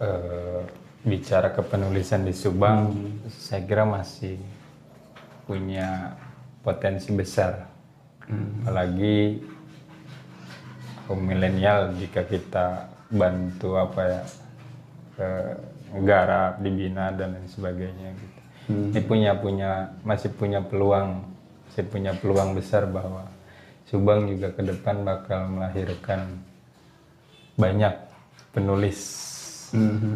eh, bicara kepenulisan di Subang, saya kira masih punya potensi besar. Apalagi kaum milenial jika kita bantu apa ya ke negara dibina dan lain sebagainya gitu. Ini punya punya masih punya peluang, masih punya peluang besar bahwa Subang juga ke depan bakal melahirkan banyak penulis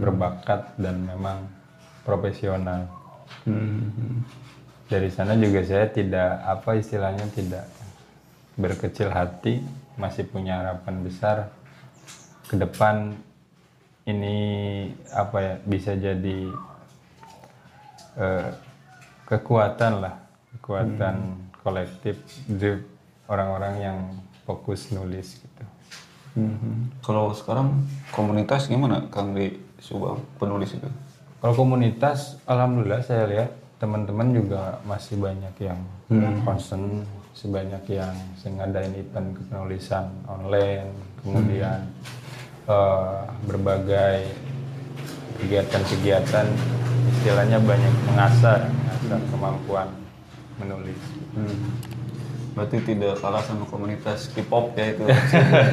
berbakat dan memang profesional. Dari sana juga saya tidak apa istilahnya tidak berkecil hati, masih punya harapan besar. Ke depan ini apa ya bisa jadi eh, kekuatan lah, kekuatan kolektif di orang-orang yang fokus nulis Mhm. Kalau sekarang komunitas gimana Kang di Subang penulis itu? Kalau komunitas, alhamdulillah saya lihat teman-teman juga masih banyak yang concern, sebanyak yang ngadain event kepenulisan online, kemudian eh, berbagai kegiatan-kegiatan, istilahnya banyak mengasah, mengasah kemampuan menulis. Hmm. Berarti tidak kalah sama komunitas K-pop ya itu.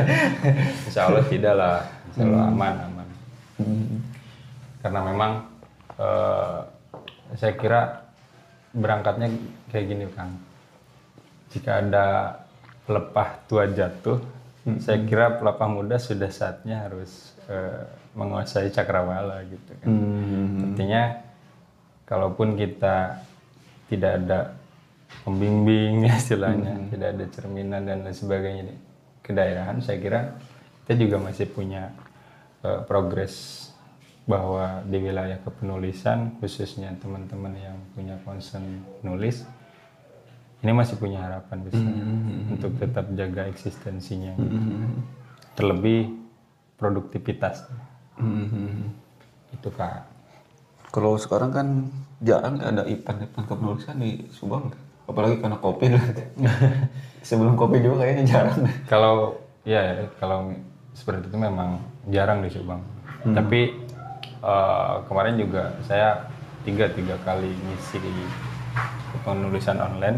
Insya Allah tidak lah, insya Allah aman aman. Karena memang eh, saya kira berangkatnya kayak gini kan. Jika ada pelepah tua jatuh, saya kira pelepah muda sudah saatnya harus eh, menguasai cakrawala gitu kan. Artinya kalaupun kita tidak ada pembimbing ya istilahnya, tidak ada cerminan dan lain sebagainya di kedaerahan, saya kira kita juga masih punya eh, progres bahwa di wilayah kepenulisan khususnya teman-teman yang punya concern nulis ini masih punya harapan besar untuk tetap jaga eksistensinya. Terlebih produktivitas. Itu kak. Kalau sekarang kan jarang ada event-event kepenulisan di Subang. Apalagi karena kopi. Sebelum kopi juga kayaknya jarang. kalau ya kalau seperti itu memang jarang di Subang. Tapi eh, kemarin juga saya tiga tiga kali ngisi penulisan online.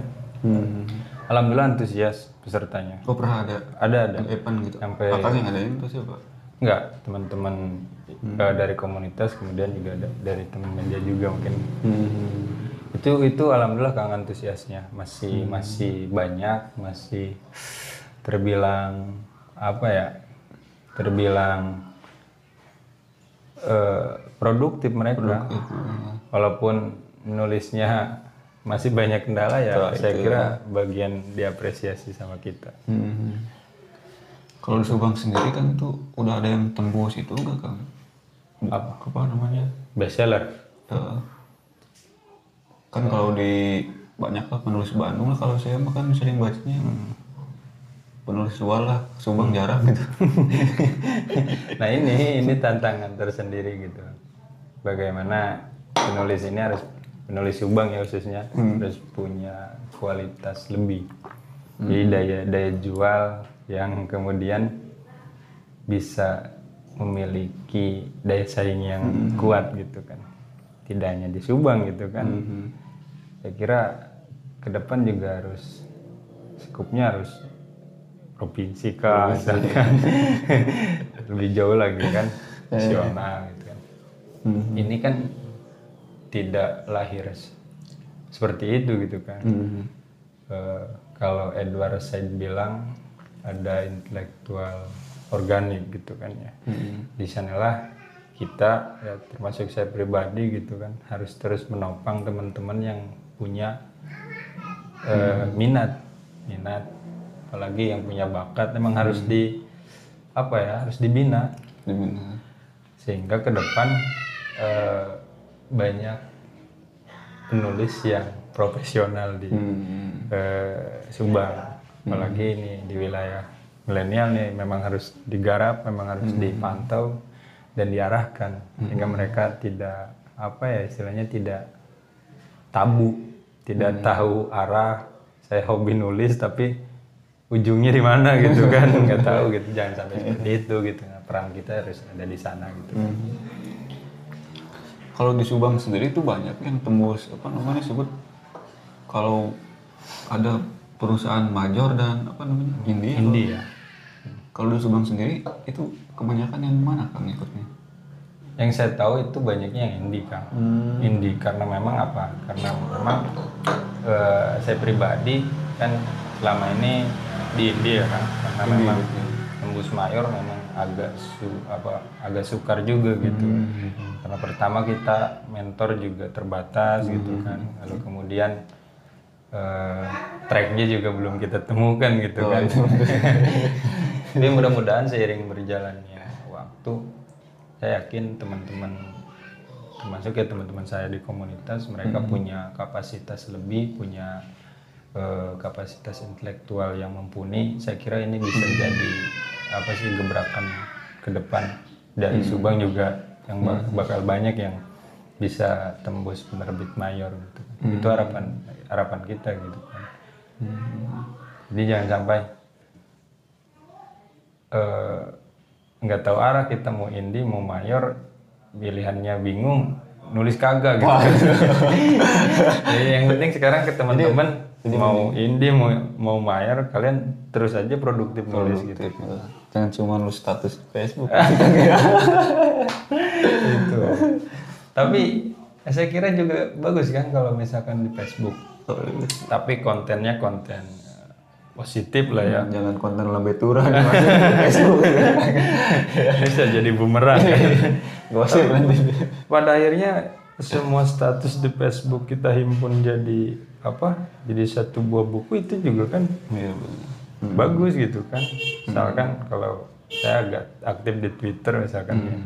Alhamdulillah antusias pesertanya. Oh pernah ada? Ada ada. Event gitu. Sampai- Kakak yang ngadain itu siapa? enggak teman-teman eh, dari komunitas kemudian juga ada dari teman media juga mungkin itu itu alhamdulillah kang antusiasnya. Masih masih banyak masih terbilang apa ya terbilang eh, produktif mereka. Walaupun nulisnya masih banyak kendala ya saya kira bagian diapresiasi sama kita. Kalau di Subang sendiri kan itu udah ada yang tembus itu enggak Kang? Apa? Apa namanya? bestseller? Eh, kan kalau di banyak lah penulis Bandung lah kalau saya mah kan sering bacanya penulis luar lah Subang jarang gitu. Nah ini ini tantangan tersendiri gitu. Bagaimana penulis ini harus penulis Subang ya khususnya harus punya kualitas lebih. Jadi daya daya jual yang kemudian bisa memiliki daya saing yang kuat gitu kan. Tidak hanya di Subang gitu kan. Saya kira ke depan juga harus skupnya harus provinsi kah misalkan. Lebih jauh lagi kan nasional gitu kan. Ini kan tidak lahir seperti itu gitu kan. Eh, kalau Edward Said bilang ada intelektual organik gitu kan ya. Di sanalah kita ya termasuk saya pribadi gitu kan harus terus menopang teman-teman yang punya eh, minat minat apalagi yang punya bakat memang harus di apa ya harus dibina. Di mana? sehingga ke depan eh, banyak penulis yang profesional di eh, Subang. Apalagi ini di wilayah milenial nih memang harus digarap memang harus dipantau dan diarahkan. Sehingga mereka tidak apa ya istilahnya tidak tabu tidak tahu arah saya hobi nulis tapi ujungnya di mana gitu kan nggak tahu gitu jangan sampai seperti itu gitu Nah, peran kita harus ada di sana gitu kalau di Subang sendiri itu banyak yang tembus apa namanya sebut kalau ada perusahaan major dan apa namanya. Indie ya. Kalau di Subang sendiri itu kebanyakan yang mana kang ikutnya? Yang saya tahu itu banyaknya yang indie kang. Indie karena memang apa? Karena memang eh, saya pribadi kan selama ini di indie ya kan. Karena memang tembus mayor memang agak su apa agak sukar juga gitu. Karena pertama kita mentor juga terbatas gitu kan. Lalu kemudian eh, tracknya juga belum kita temukan gitu kan. Tapi mudah-mudahan seiring berjalannya waktu, saya yakin teman-teman termasuk ya teman-teman saya di komunitas mereka punya kapasitas lebih, punya eh, kapasitas intelektual yang mumpuni. Saya kira ini bisa jadi apa sih gebrakan ke depan. Dari Subang juga yang bak- bakal banyak yang bisa tembus penerbit mayor gitu. Itu harapan harapan kita gitu kan. Jadi jangan sampai eh, nggak tahu arah kita mau indie mau mayor pilihannya bingung nulis kagak gitu. Jadi yang penting sekarang ke teman-teman mau indie mau mau mayor kalian terus aja produktif nulis gitu. Jangan cuma lu status Facebook. Gitu. Tapi saya kira juga bagus kan kalau misalkan di Facebook. Tapi kontennya konten positif lah ya. Jangan konten lambe di Facebook. Bisa jadi bumerang. Gosip nanti. pada akhirnya semua status di Facebook kita himpun jadi apa jadi satu buah buku itu juga kan Iya benar. bagus gitu kan misalkan kalau saya agak aktif di Twitter misalkan ya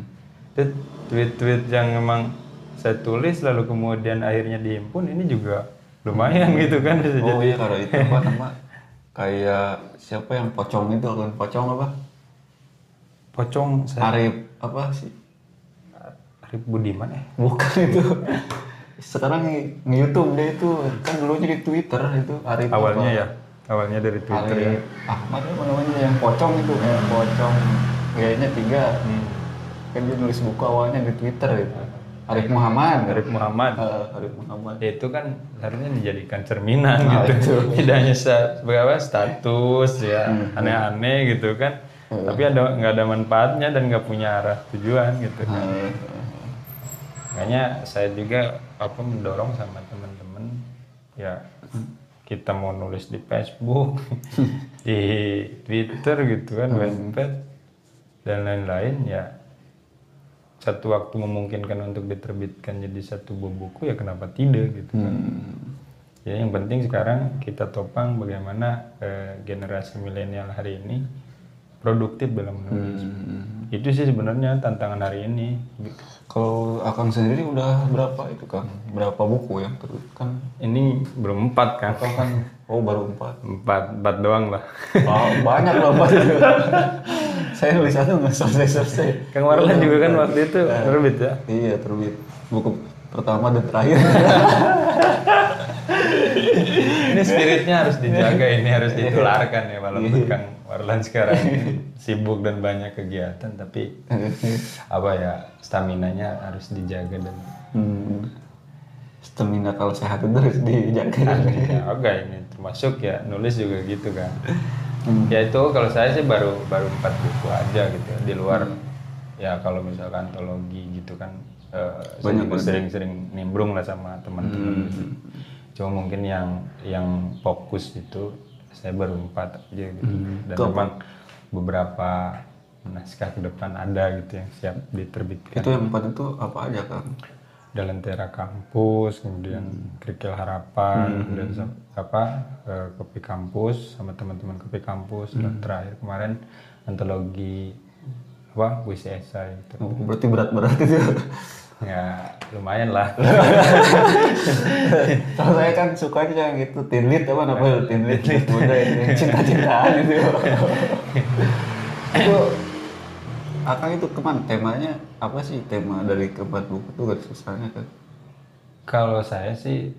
itu tweet-tweet yang memang saya tulis lalu kemudian akhirnya dihimpun ini juga lumayan gitu kan bisa jadi Oh iya kalau itu apa nama kayak siapa yang pocong itu kan pocong apa? pocong saya Arif apa sih? Arif Budiman eh Bukan itu. Sekarang nge- nge-YouTube dia itu kan dulunya di Twitter itu Arif awalnya apa? ya awalnya dari Twitter ya Arif Ahmad apa namanya yang pocong itu yang pocong kayaknya tiga Hmm. kan dia nulis buku awalnya di Twitter itu Arif Muhammad Arif Muhammad Eh, Arif Muhammad Ya, itu kan harusnya dijadikan cerminan Nah, gitu. itu. Tidak hanya sebagai apa, status ya aneh-aneh gitu kan. Tapi ada nggak ada manfaatnya dan nggak punya arah tujuan gitu kan. Eh, Makanya saya juga apa mendorong sama teman-teman ya kita mau nulis di Facebook, di Twitter gitu kan, Wattpad dan lain-lain ya satu waktu memungkinkan untuk diterbitkan jadi satu buah buku ya kenapa tidak gitu kan. Jadi yang penting sekarang kita topang bagaimana eh, generasi milenial hari ini produktif dalam menulis. Itu sih sebenarnya tantangan hari ini. Kalau Akang sendiri udah berapa itu Kang? Berapa buku yang terbitkan? Ini belum empat kan? Atau kan oh baru empat. Empat, empat doang lah. Oh, banyak loh empat. Saya nulis satu nggak selesai selesai. Kang Warlan juga kan waktu itu terbit ya. Iya terbit buku pertama dan terakhir. Ini spiritnya harus dijaga, ini harus ditularkan ya walaupun Kang Warlan sekarang sibuk dan banyak kegiatan, tapi apa ya stamina-nya harus dijaga dan hmm. Stamina kalau sehat itu harus dijaga. Oke ini termasuk ya nulis juga gitu kan. Ya itu kalau saya sih baru baru empat buku aja gitu ya. di luar ya kalau misalkan antologi gitu kan saya juga sering-sering nimbrung lah sama teman-teman gitu. Cuma mungkin yang yang fokus itu saya baru empat aja gitu. Dan memang beberapa naskah ke depan ada gitu yang siap diterbitkan. itu yang empat itu apa aja Kang? Dalentera Kampus, kemudian Kerikil Harapan, kemudian sa- apa eh, Kopi Kampus sama teman-teman Kopi Kampus dan terakhir kemarin antologi apa puisi esai itu. Oh, berarti berat-berat itu. Ya lumayan lah. Kalau saya kan sukanya yang itu tinlit apa namanya tinlit muda itu yang cinta-cintaan itu. itu Akang itu ke mana? Temanya apa sih? Tema dari keempat buku itu garis besarnya kan? Kalau saya sih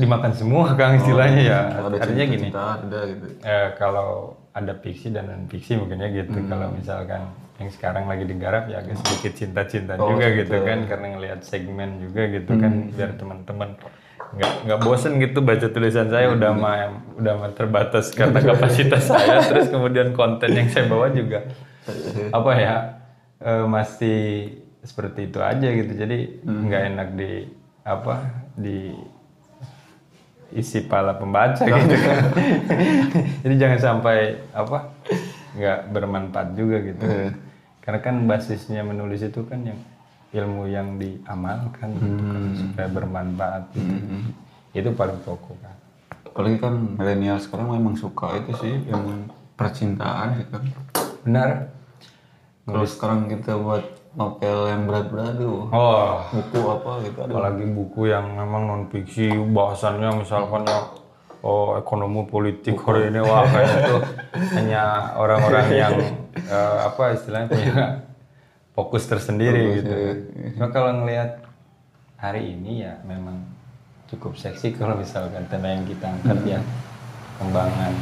dimakan semua Kang istilahnya ya. Oh, ada Artinya gini. cinta ada gitu. eh, kalau ada fiksi dan non fiksi mungkin ya gitu. Kalau misalkan yang sekarang lagi digarap ya agak sedikit cinta-cinta juga gitu kan. karena ngelihat segmen juga gitu kan biar teman-teman nggak nggak bosen gitu baca tulisan saya. Udah mah udah mah terbatas karena kapasitas saya. Terus kemudian konten yang saya bawa juga apa ya? Eh, masih seperti itu aja gitu. Jadi nggak enak di apa di isi pala pembaca gitu. Kan jadi jangan sampai apa nggak bermanfaat juga gitu. Karena kan basisnya menulis itu kan yang ilmu yang diamalkan gitu kan supaya bermanfaat gitu. itu paling pokok kan apalagi kan milenial sekarang memang suka itu sih yang percintaan kan benar kalau sekarang kita buat novel yang berat-berat tuh oh buku apa gitu ada apalagi buku yang memang non fiksi bahasannya misalkan yang oh ekonomi politik hari ini wah kayaknya tuh hanya orang-orang yang eh, apa istilahnya punya fokus tersendiri gitu. Cuma kalau ngelihat hari ini ya memang cukup seksi kalau misalkan tema yang kita angkat ya. Kembangan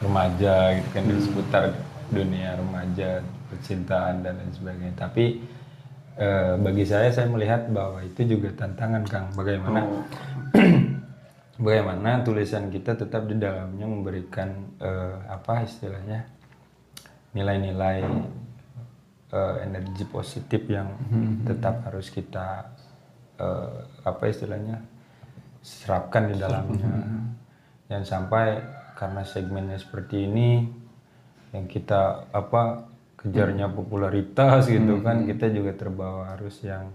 remaja gitu kan di seputar dunia remaja percintaan dan lain sebagainya. Tapi eh, bagi saya saya melihat bahwa itu juga tantangan Kang. Bagaimana bagaimana tulisan kita tetap di dalamnya memberikan eh, apa istilahnya nilai-nilai eh, energi positif yang tetap harus kita eh, apa istilahnya serapkan di dalamnya jangan sampai karena segmennya seperti ini yang kita apa kejarnya popularitas gitu kan kita juga terbawa arus yang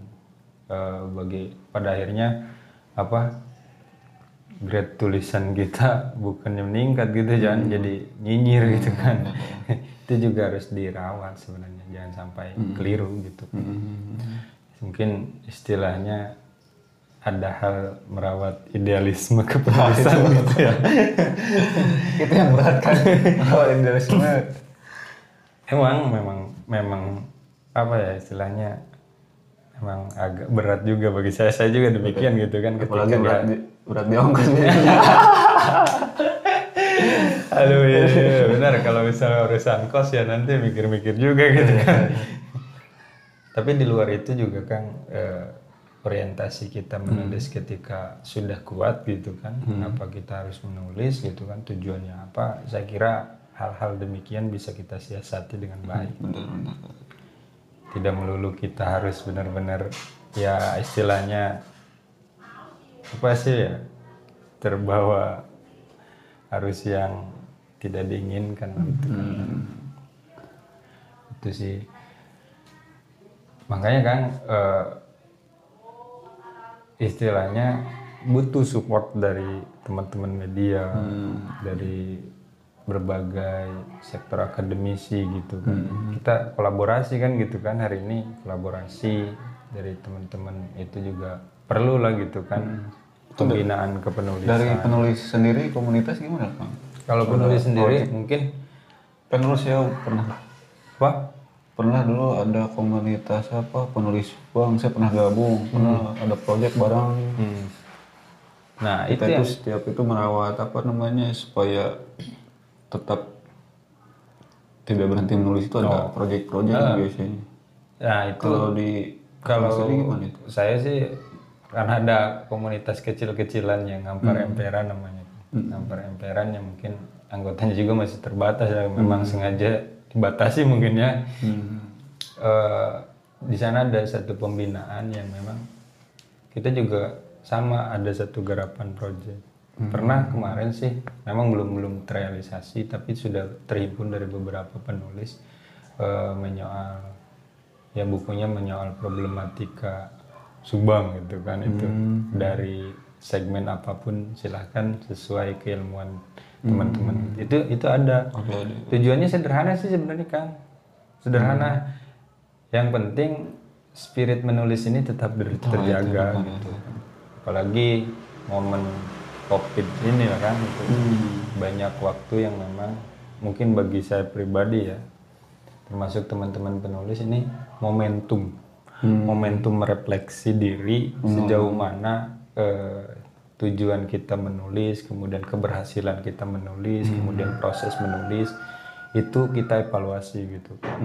eh, bagi pada akhirnya apa grade tulisan kita bukannya meningkat gitu jangan jadi nyinyir gitu kan. Itu juga harus dirawat sebenarnya jangan sampai keliru gitu. Mungkin istilahnya ada hal merawat idealisme kepenulisan gitu ya. itu yang berat kan kalau idealisme emang memang memang apa ya istilahnya emang agak berat juga bagi saya. Saya juga demikian gitu kan ketika apalagi berat dia di, berat di ongkosnya aduh iya, iya, benar. Kalau misalnya urusan kos ya nanti mikir-mikir juga gitu kan. tapi di luar itu juga kan eh, orientasi kita menulis ketika sudah kuat gitu kan kenapa kita harus menulis gitu kan tujuannya apa saya kira hal-hal demikian bisa kita siasati dengan baik. benar-benar tidak melulu kita harus benar-benar ya istilahnya apa sih ya terbawa harus yang tidak diinginkan gitu. itu sih. Makanya kan eh, istilahnya butuh support dari teman-teman media dari berbagai sektor akademisi gitu kan. Kita kolaborasi kan gitu kan hari ini kolaborasi dari teman-teman itu juga perlu lah gitu kan. Pembinaan kepenulisan. Dari penulis sendiri komunitas gimana kang kalau penulis sendiri mungkin penulis ya pernah. Apa pernah dulu ada komunitas apa penulis bang saya pernah gabung pernah ada proyek bareng. Hmm. nah itu kita yang itu setiap itu merawat apa namanya supaya tetap tidak berhenti menulis itu ada proyek-proyek biasanya. Nah itu kalau di kalau gimana itu? saya sih karena ada komunitas kecil-kecilan yang ngampar emperan namanya. Ngampar emperan yang mungkin anggotanya juga masih terbatas ya. Memang sengaja dibatasi mungkin ya. Eh, di sana ada satu pembinaan yang memang kita juga sama ada satu garapan project pernah kemarin sih memang belum belum terrealisasi tapi sudah terhimpun dari beberapa penulis eh, menyoal ya bukunya menyoal problematika Subang gitu kan itu. Dari segmen apa pun silahkan sesuai keilmuan teman-teman. Itu itu ada. Oke, ada. tujuannya sederhana sih sebenarnya kan sederhana. Yang penting spirit menulis ini tetap ber- terjaga. gitu apalagi momen covid ini kan itu. Banyak waktu yang memang mungkin bagi saya pribadi ya termasuk teman-teman penulis ini momentum. Momentum merefleksi diri sejauh mana eh, tujuan kita menulis kemudian keberhasilan kita menulis kemudian proses menulis itu kita evaluasi gitu. Kan.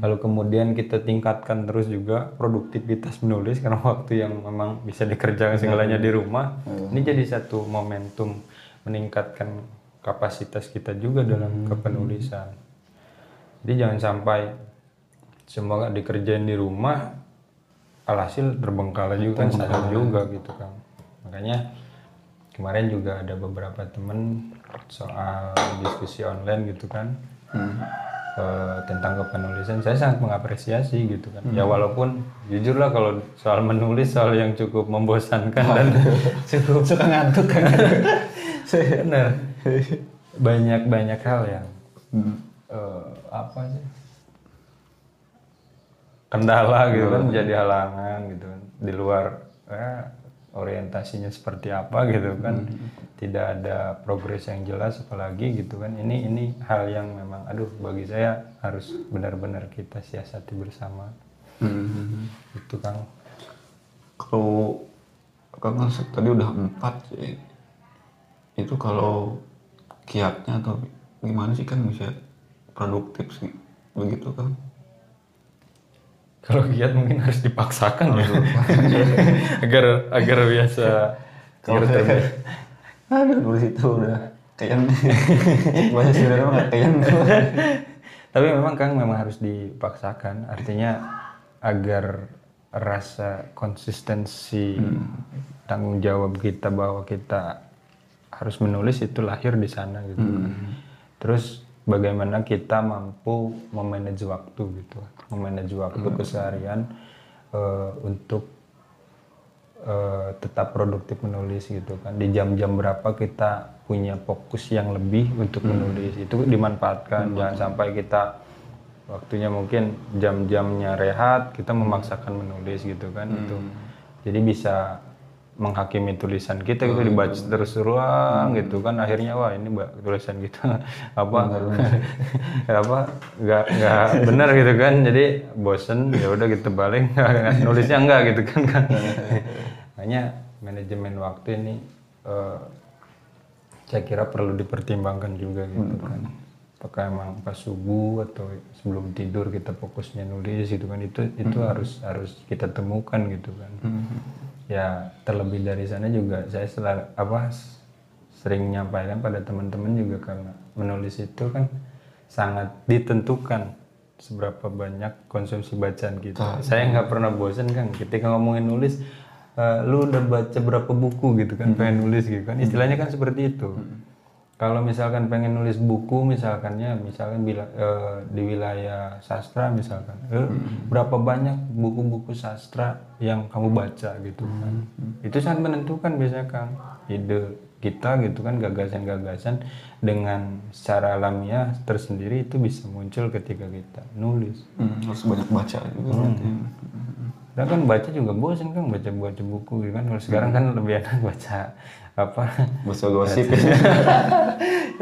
lalu kemudian kita tingkatkan terus juga produktivitas menulis karena waktu yang memang bisa dikerjakan segalanya di rumah ini jadi satu momentum meningkatkan kapasitas kita juga dalam kepenulisan. Jadi jangan sampai semua dikerjain di rumah alhasil terbengkalai juga kan sadar juga gitu kan. Makanya kemarin juga ada beberapa temen soal diskusi online gitu kan eh, tentang kepenulisan saya sangat mengapresiasi gitu kan. Ya walaupun jujur lah kalau soal menulis soal yang cukup membosankan dan cukup Suka ngantuk kan? benar banyak banyak hal yang eh, apa sih? Kendala gitu kan menjadi halangan gitu kan. Di luar eh, orientasinya seperti apa gitu kan tidak ada progres yang jelas apalagi gitu kan. Ini ini hal yang memang aduh bagi saya harus benar-benar kita siasati bersama. Itu kang. Kalau kan kan tadi udah empat sih. Itu kalau kiatnya atau gimana sih kan bisa produktif sih. Begitu kan? kalau giat mungkin harus dipaksakan ya. Agar agar biasa terbiasa Aduh. Nulis itu udah kayak bahasa sebenarnya mah kayak Tapi memang Kang memang harus dipaksakan, artinya agar rasa konsistensi tanggung jawab kita bahwa kita harus menulis itu lahir di sana gitu. Terus bagaimana kita mampu memanage waktu gitu, memanage waktu keseharian eh, untuk eh, tetap produktif menulis gitu kan. Di jam-jam berapa kita punya fokus yang lebih untuk menulis itu dimanfaatkan. Jangan sampai kita waktunya mungkin jam-jamnya rehat kita memaksakan menulis gitu kan. Itu jadi bisa menghakimi tulisan kita gitu dibaca terus terusan gitu kan. Akhirnya wah ini mbak tulisan kita apa? Apa? Nggak nggak benar gitu kan. Jadi bosen ya udah gitu balik. Nulisnya enggak gitu kan kan. Makanya manajemen waktu ini eh, saya kira perlu dipertimbangkan juga gitu kan. Apakah emang pas subuh atau sebelum tidur kita fokusnya nulis gitu kan. Itu itu harus harus kita temukan gitu kan ya terlebih dari sana juga saya selalu apa sering menyampaikan pada teman-teman juga karena menulis itu kan sangat ditentukan seberapa banyak konsumsi bacaan kita. Saya nggak pernah bosan kan ketika ngomongin nulis eh, lu udah baca berapa buku gitu kan pengen nulis gitu kan istilahnya kan seperti itu kalau misalkan pengen nulis buku misalkannya misalkan bila, eh, di wilayah sastra misalkan eh, berapa banyak buku-buku sastra yang kamu baca gitu kan? Itu sangat menentukan biasanya kang. Ide kita gitu kan gagasan-gagasan dengan secara alamiah tersendiri itu bisa muncul ketika kita nulis. Hmm, harus banyak baca juga berarti. Dan kan baca juga bosan kan baca baca buku gitu kan. Kalau sekarang kan lebih enak baca apa? Baca gosip.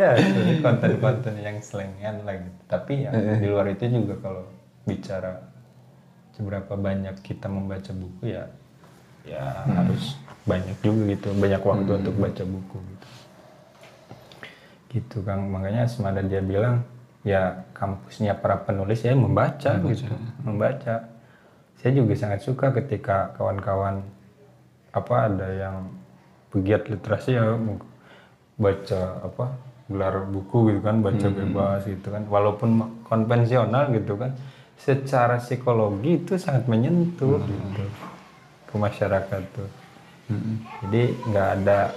Ya konten-konten yang selengean lah gitu. Tapi ya di luar itu juga kalau bicara seberapa banyak kita membaca buku ya ya harus banyak juga gitu, banyak waktu untuk baca buku gitu. Gitu Kang, makanya semada dia bilang ya kampusnya para penulis ya membaca, gitu, membaca. Saya juga sangat suka ketika kawan-kawan apa ada yang pegiat literasi ya baca apa gelar buku gitu kan baca bebas gitu kan. Walaupun konvensional gitu kan secara psikologi itu sangat menyentuh gitu ke masyarakat tuh. Jadi nggak ada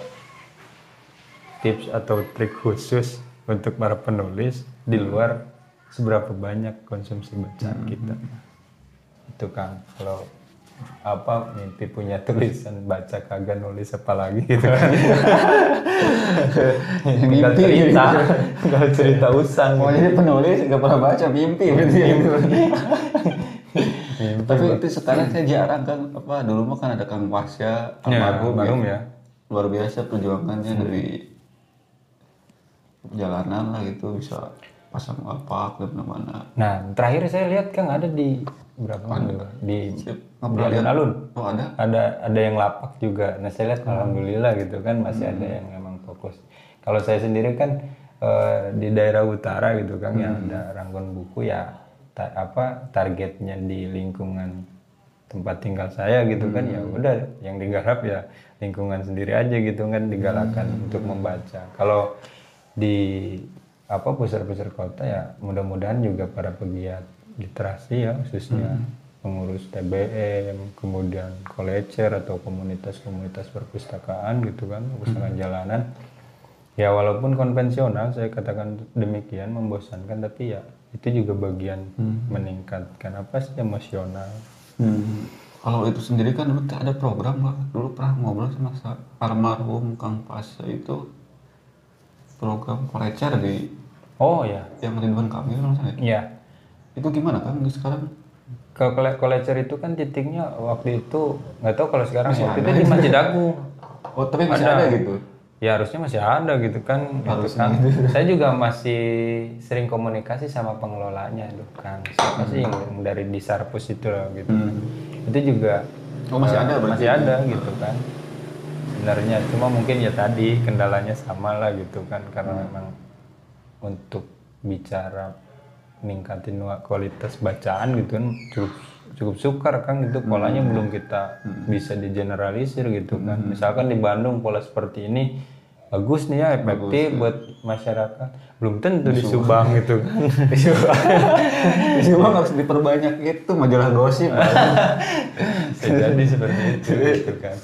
tips atau trik khusus untuk para penulis di luar seberapa banyak konsumsi bacaan kita itu kan kalau apa mimpi punya tulisan baca kagak nulis apa lagi gitu kan. Tinggal cerita tinggal cerita usang Mau jadi penulis nggak pernah baca mimpi. Berarti ya. Tapi itu sekarang saya jarang kan apa dulu mah kan ada Kang Pasya ya almarhum almarhum ya. ya. Luar biasa perjuangannya dari perjalanan lah gitu bisa pasang lapak di mana-mana Nah, terakhir saya lihat Kang ada di berapa mana di di alun-alun. oh ada? Ada ada yang lapak juga. Nah, saya lihat alhamdulillah gitu kan masih ada yang memang fokus. Kalau saya sendiri kan eh, di daerah utara gitu kan yang ada ranggon buku ya ta- apa targetnya di lingkungan tempat tinggal saya gitu kan ya udah yang digarap ya lingkungan sendiri aja gitu kan digalakan untuk membaca. Kalau di apa pusat-pusat kota ya mudah-mudahan juga para pegiat literasi ya khususnya pengurus TBM kemudian kolecer atau komunitas-komunitas perpustakaan gitu kan perpustakaan jalanan. Ya walaupun konvensional saya katakan demikian membosankan tapi ya itu juga bagian meningkatkan apa sih emosional. Hmm. Kalau itu sendiri kan dulu ada program lah. Dulu pernah ngobrol sama sa- almarhum Kang Pasha itu program kolecer di oh ya. Yang Ridwan Kamil kalau nggak salah ya. ya Itu gimana kan sekarang? Kalau kole- kolecer itu kan titiknya waktu itu nggak tahu kalau sekarang waktu itu di Masjid Agung. Oh tapi masih ada, gitu. Ya harusnya masih ada gitu kan. Gitu kan. Saya juga masih sering komunikasi sama pengelolanya tuh kan. Siapa sih yang dari di Sarpus itu loh gitu. kan. Itu juga Oh masih eh, ada berarti? masih ada gitu kan. Sebenarnya cuma mungkin ya tadi kendalanya sama lah gitu kan karena memang untuk bicara ningkatin kualitas bacaan gitu kan cukup cukup sukar kan gitu polanya belum kita bisa digeneralisir gitu kan. Misalkan di Bandung pola seperti ini bagus nih ya efektif buat masyarakat. Belum tentu di Subang gitu kan. Di Subang. Harus diperbanyak itu majalah gosip. jadi seperti itu gitu kan.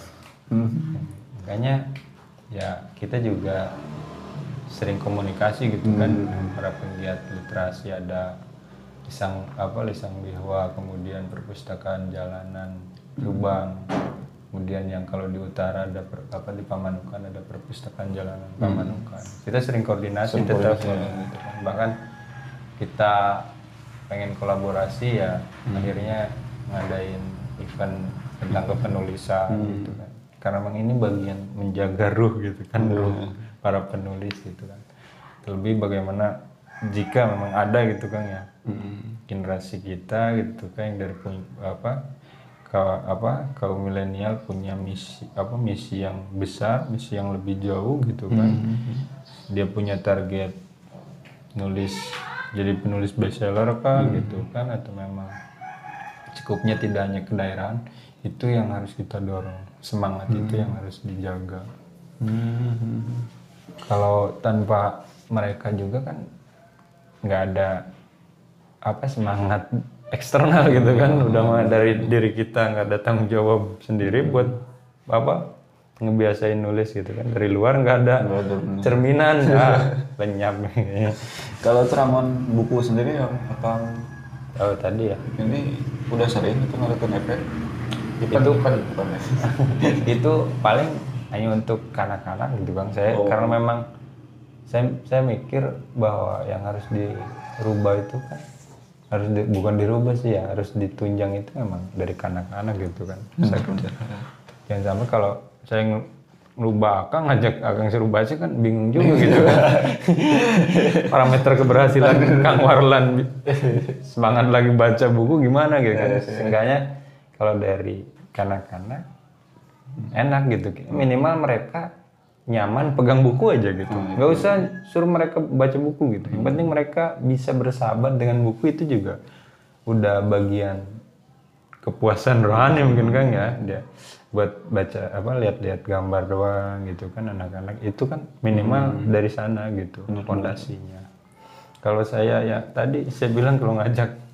Makanya ya kita juga sering komunikasi gitu kan dengan para penggiat literasi ada lisang apa lisang bihwa kemudian perpustakaan jalanan Lubang kemudian yang kalau di utara ada per- apa di Pamanukan ada perpustakaan jalanan Pamanukan. Kita sering koordinasi tetap gitu kan. bahkan kita pengen kolaborasi ya akhirnya ngadain event tentang kepenulisan gitu kan. Karena memang ini bagian menjaga ruh gitu kan. Ruh para penulis gitu kan. Terlebih bagaimana jika memang ada gitu kan ya. Generasi kita gitu kan yang dari apa ka- apa kaum milenial punya misi apa misi yang besar misi yang lebih jauh gitu kan. Dia punya target nulis jadi penulis bestseller kah gitu kan atau memang cukupnya tidak hanya ke daerah itu yang harus kita dorong. Semangat itu yang harus dijaga kalau tanpa mereka juga kan nggak ada apa semangat eksternal gitu kan. Udah mah dari diri kita nggak ada tanggung jawab sendiri buat apa ngebiasain nulis gitu kan. Dari luar nggak ada cerminan. Ah, lenyap. Kalau ceramah buku sendiri yang akan oh tadi ya. Ini udah sering itu ngeliatin efek. Itu- itu kan bukan ya. itu paling hanya untuk kanak-kanak gitu bang. Saya Oh. karena memang saya saya mikir bahwa yang harus dirubah itu kan harus di- bukan dirubah sih ya harus ditunjang itu memang dari kanak-kanak gitu kan. Saya- jangan sampai kalau saya ngerubah akang ngajak akang suruh baca kan bingung juga gitu kan. Parameter keberhasilan Kang Warlan semangat lagi baca buku gimana gitu kan. Seenggaknya kalau dari kanak-kanak enak gitu. Minimal mereka nyaman pegang buku aja gitu. Nggak usah suruh mereka baca buku gitu. Yang penting mereka bisa bersahabat dengan buku itu juga udah bagian kepuasan rohani mungkin kan ya. Dia buat baca apa lihat-lihat gambar doang gitu kan anak-anak. Itu kan minimal dari sana gitu fondasinya. Kalau saya ya tadi saya bilang kalau ngajak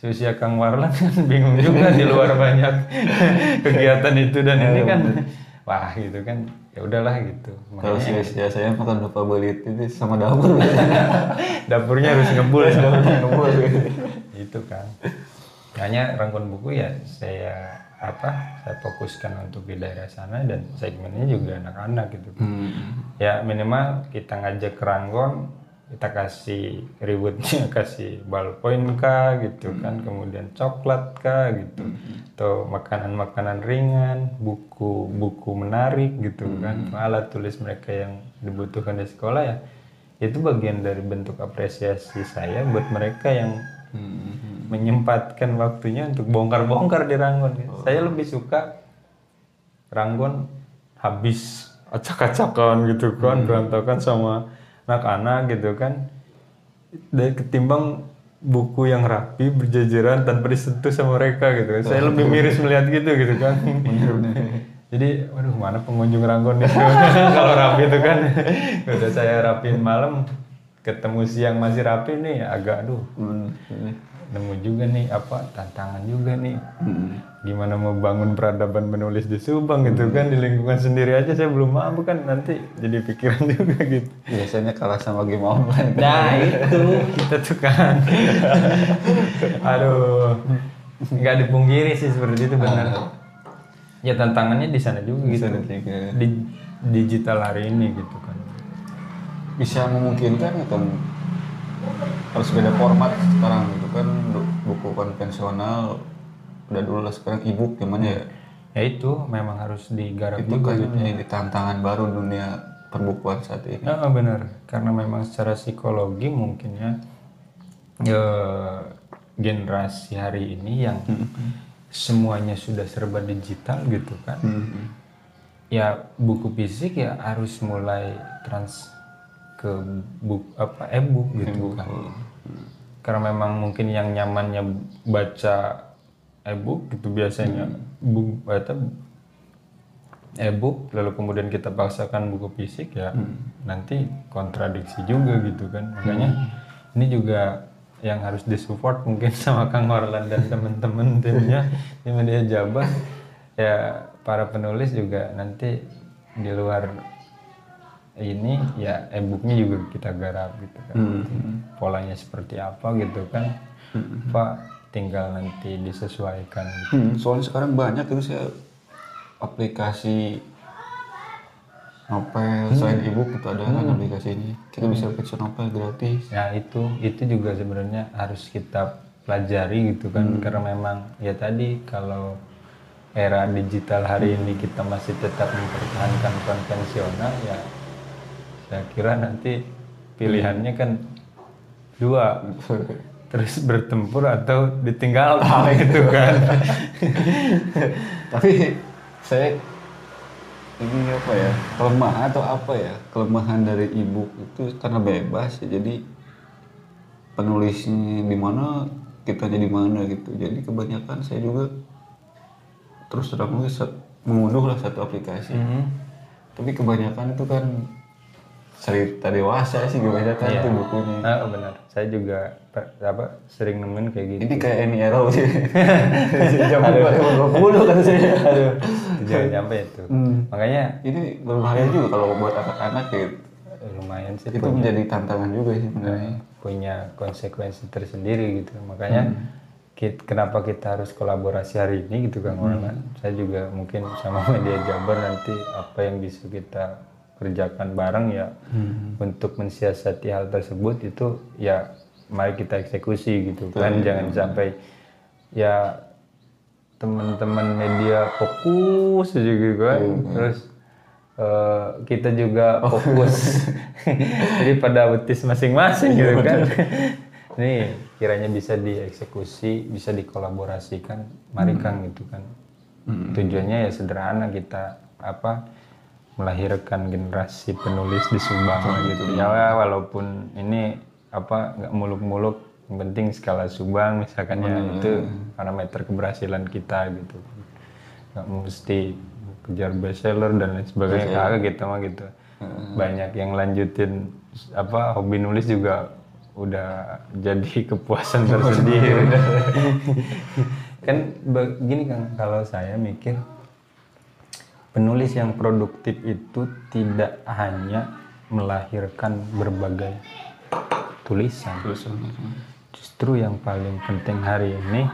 seusia Kang Warlan kan bingung juga di luar banyak kegiatan itu dan ini kan wah gitu kan ya udahlah gitu Kalau sia-sia saya makan lupa beli itu sama dapur. dapurnya harus ngebul ya. Ngebul. itu kan hanya rangkun buku ya saya apa saya fokuskan untuk di daerah sana dan segmennya juga anak-anak gitu ya minimal kita ngajak Ranggon kita kasih rewardnya kasih ballpoint kah gitu kan kemudian coklat kah gitu. Atau makanan-makanan ringan buku-buku menarik gitu kan. Alat tulis mereka yang dibutuhkan di sekolah ya itu bagian dari bentuk apresiasi saya buat mereka yang menyempatkan waktunya untuk bongkar-bongkar di Ranggon. Saya lebih suka Ranggon habis acak-acakan gitu kan, berantakan sama anak-anak gitu kan. Dan ketimbang buku yang rapi berjajaran tanpa disentuh sama mereka gitu kan. Saya lebih miris melihat gitu gitu kan. Jadi, waduh mana pengunjung Ranggon itu kalau rapi itu kan. Udah saya rapiin malam, ketemu siang masih rapi nih agak aduh Hmm. nemu juga nih apa tantangan juga nih gimana mau bangun peradaban menulis di Subang gitu kan di lingkungan sendiri aja saya belum mampu kan nanti jadi pikiran juga gitu. Biasanya kalah sama game online. nah itu. Kita tuh kan. Aduh. Nggak dipungkiri sih seperti itu benar. Ya tantangannya di sana juga gitu. Sana juga. di digital hari ini gitu kan. Bisa memungkinkan atau harus beda format sekarang gitu kan buku konvensional udah dulu lah sekarang ebook gimana ya ya itu memang harus digarap itu juga kan gitu. menjadi tantangan baru dunia perbukuan saat ini Ah, benar, karena memang secara psikologi mungkin ya eh, generasi hari ini yang semuanya sudah serba digital gitu kan. Ya buku fisik ya harus mulai trans ke buku apa e-book gitu kan. Karena memang mungkin yang nyamannya baca e-book gitu biasanya. Buku atau e-book lalu kemudian kita paksakan buku fisik ya nanti kontradiksi juga gitu kan. Makanya ini juga yang harus disupport mungkin sama Kang Orlan dan teman-teman timnya di media Jabar. Ya para penulis juga nanti di luar ini ya e-booknya juga kita garap gitu kan. Polanya seperti apa gitu kan. Pak tinggal nanti disesuaikan. Gitu. Hmm, soalnya sekarang banyak itu saya aplikasi novel. Selain ebook itu ada kan aplikasi ini kita bisa baca novel gratis. Ya itu itu juga sebenarnya harus kita pelajari gitu kan karena memang ya tadi kalau era digital hari ini kita masih tetap mempertahankan konvensional ya saya kira nanti pilihannya kan dua terus bertempur atau ditinggalkan gitu kan. Tapi saya ini apa ya kelemahan atau apa ya kelemahan dari ebook itu karena bebas ya. Jadi penulisnya di mana kita di mana gitu. Jadi kebanyakan saya juga terus terang mengunduh lah satu aplikasi. Tapi kebanyakan itu kan cerita dewasa sih kebanyakan Iya. itu bukunya. Nah, benar. Saya juga apa sering nemuin kayak gitu. Ini kayak Annie Arrow sih. Zaman 2020 kan saya Aduh, jangan nyampe itu. Makanya ini berbahaya juga kalau buat anak-anak gitu lumayan sih itu menjadi tantangan juga sih sebenarnya. Punya konsekuensi tersendiri gitu. Makanya kit- kenapa kita harus kolaborasi hari ini gitu Kang Orlan saya juga mungkin sama media Jabar nanti apa yang bisa kita kerjakan bareng ya. Untuk mensiasati hal tersebut itu ya mari kita eksekusi gitu kan. Jangan sampai ya teman-teman media fokus aja gitu kan. Terus eh, kita juga fokus jadi pada betis masing-masing gitu kan. Ini kiranya bisa dieksekusi bisa dikolaborasikan. Mari Kang gitu kan. Tujuannya ya sederhana kita apa melahirkan generasi penulis di Subang gitu. Ya walaupun ini apa nggak muluk-muluk yang penting skala Subang misalkan ya itu parameter keberhasilan kita gitu. Nggak mesti kejar bestseller dan lain sebagainya. Kagak gitu mah gitu. Banyak yang lanjutin apa hobi nulis juga udah jadi kepuasan tersendiri. Kan begini kan kalau saya mikir penulis yang produktif itu tidak hanya melahirkan berbagai tulisan. Justru yang paling penting hari ini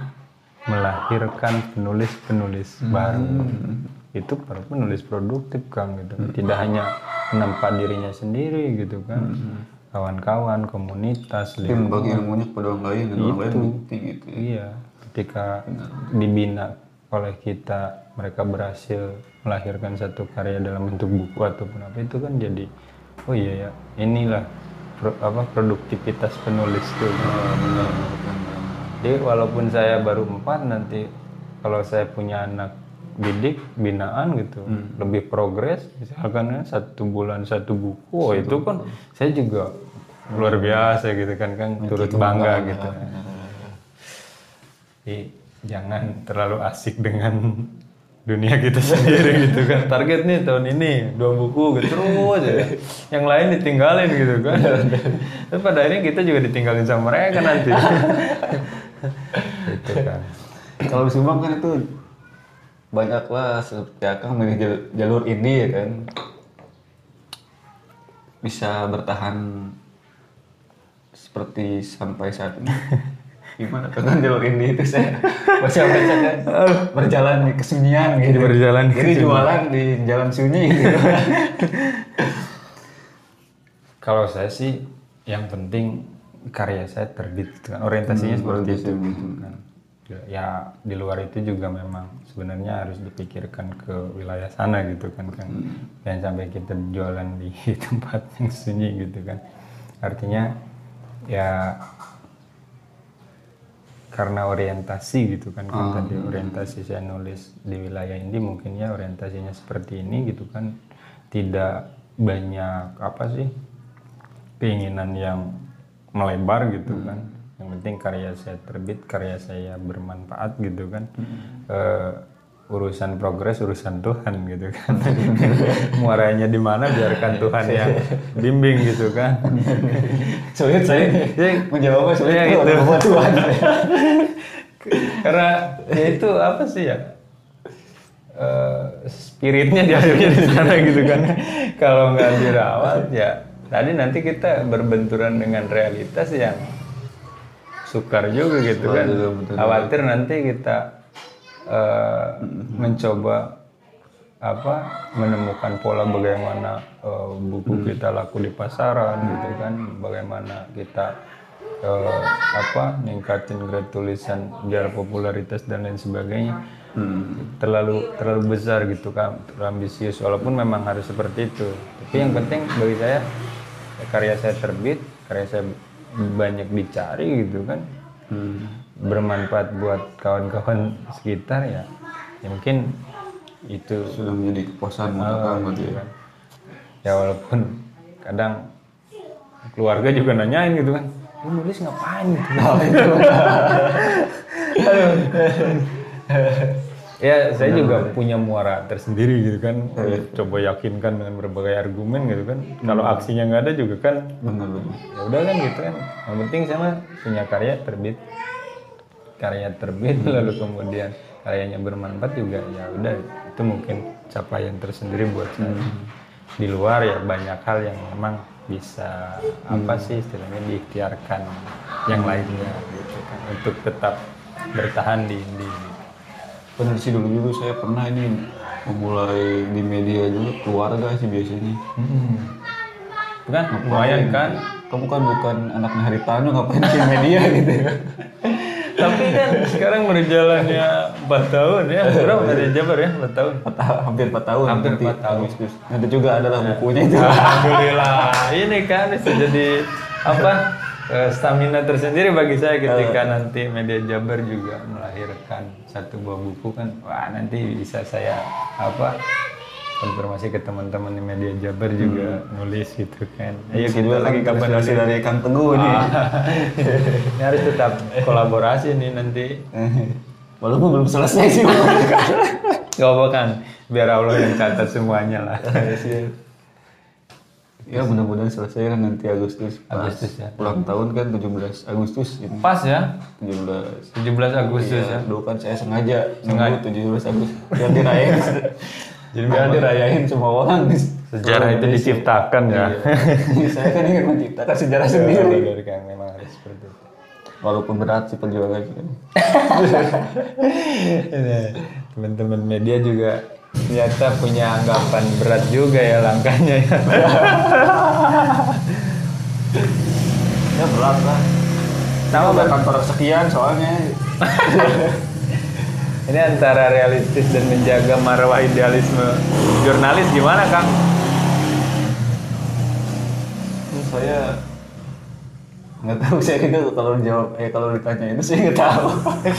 melahirkan penulis-penulis baru. Itu para penulis produktif kang gitu. Tidak hanya menempat dirinya sendiri gitu kan. Kawan-kawan komunitas Tapi membagi ilmunya kepada orang lain dan orang lain gitu ya. Iya, ketika dibina oleh kita, mereka berhasil melahirkan satu karya dalam bentuk buku ataupun apa itu kan jadi, oh iya ya, inilah pro- apa produktivitas penulis tuh. Oh, benar, jadi walaupun saya baru empat nanti kalau saya punya anak didik binaan gitu lebih progres misalkan kan satu bulan satu buku oh, itu kan saya juga luar biasa gitu kan kan turut bangga gitu. Jadi jangan terlalu asik dengan dunia kita sendiri gitu kan. Target nih tahun ini dua buku gitu terus aja. Yang lain ditinggalin gitu kan. Terus pada akhirnya kita juga ditinggalin sama mereka nanti. Itu kan. Kalau di Subang kan itu banyak lah seperti Akang milih jal- jalur indie ya kan. Bisa bertahan seperti sampai saat ini. Gimana? Tuh kan jalur indie itu saya baca baca kan berjalan di kesunyian gitu. Berjalan di Jadi jualan di jalan sunyi gitu. kalau saya sih yang penting karya saya terbit gitu kan. Orientasinya seperti itu. gitu kan ya di luar itu juga memang sebenarnya harus dipikirkan ke wilayah sana gitu kan kan. Jangan sampai kita jualan di tempat yang sunyi gitu kan. Artinya ya karena orientasi gitu kan kan tadi orientasi saya nulis di wilayah ini mungkin ya orientasinya seperti ini gitu kan. Tidak banyak apa sih keinginan yang melebar gitu kan. Yang penting karya saya terbit karya saya bermanfaat gitu kan. Eh, urusan progres urusan Tuhan gitu kan. Muaranya di mana biarkan Tuhan yang bimbing gitu kan. Sulit saya menjawabnya sulit. Ya itu. Tuhan. karena ya itu apa sih ya? Eh, spiritnya diakhirnya di sana gitu kan. Kalau nggak dirawat ya tadi nanti kita berbenturan dengan realitas yang sukar juga gitu kan. Betul, betul. khawatir nanti kita eh, mencoba apa menemukan pola bagaimana eh, buku kita laku di pasaran gitu kan. Bagaimana kita eh, apa ningkatin grade tulisan biar popularitas dan lain sebagainya. Terlalu terlalu besar gitu kan terlalu ambisius. Walaupun memang harus seperti itu. Tapi yang penting bagi saya karya saya terbit karya saya banyak dicari gitu kan bermanfaat buat kawan-kawan sekitar ya. Ya mungkin itu. Sudah menjadi kepuasan buat Akang berarti gitu ya. kan. ya walaupun kadang keluarga juga nanyain gitu kan lu nulis ngapain gitu? Aduh. ya saya juga punya muara tersendiri gitu kan. Coba yakinkan dengan berbagai argumen gitu kan. Kalau aksinya nggak ada juga kan. Ya udah kan gitu kan. Yang penting sama punya karya terbit karya terbit lalu kemudian karyanya bermanfaat juga ya udah itu mungkin capaian tersendiri buat saya di luar ya banyak hal yang memang bisa apa sih istilahnya diikhtiarkan yang lainnya gitu kan untuk tetap bertahan di. Benar sih dulu dulu saya pernah ini memulai di media dulu keluarga sih biasanya. kan lumayan kan Kamu kan bukan anaknya Haritano ngapain di media gitu ya. tapi kan sekarang berjalannya 4 tahun ya berapa dari Jabar ya 4 tahun hampir 4 tahun. Hampir nanti empat tahun. Agustus. Nanti juga adalah bukunya itu. Alhamdulillah. Ini kan bisa jadi apa eh, stamina tersendiri bagi saya ketika nanti media Jabar juga melahirkan satu buah buku kan. Wah nanti bisa saya apa konfirmasi ke teman-teman di media Jabar juga nulis gitu kan. Ayo kita Juga lagi kapan nulis. dari Kang Teguh nih. Ini harus tetap kolaborasi nih nanti. Walaupun belum selesai sih. Gak apa kan, biar Allah yang catat semuanya lah. ya mudah-mudahan selesai kan nanti Agustus. Pas Agustus ya. Ulang tahun kan 17 Agustus ini. Pas ya, 17 17 Agustus ya. Ya, dulu kan saya sengaja nunggu 17 Agustus biar dirayain. Jadi biar dirayain semua orang. Sejarah itu diciptakan ya. Iya. saya kan ingin menciptakan sejarah Iya, sendiri. dari kan memang harus seperti itu. Walaupun berat sih perjuangannya. kan. Ini, Teman-teman media juga ternyata punya anggapan berat juga ya langkahnya ya. Ya berat lah. Sama kantor sekian soalnya. Ini antara realistis dan menjaga marwah idealisme jurnalis gimana Kang? Ini saya nggak tahu saya itu kalau jawab eh kalau ditanya itu saya nggak tahu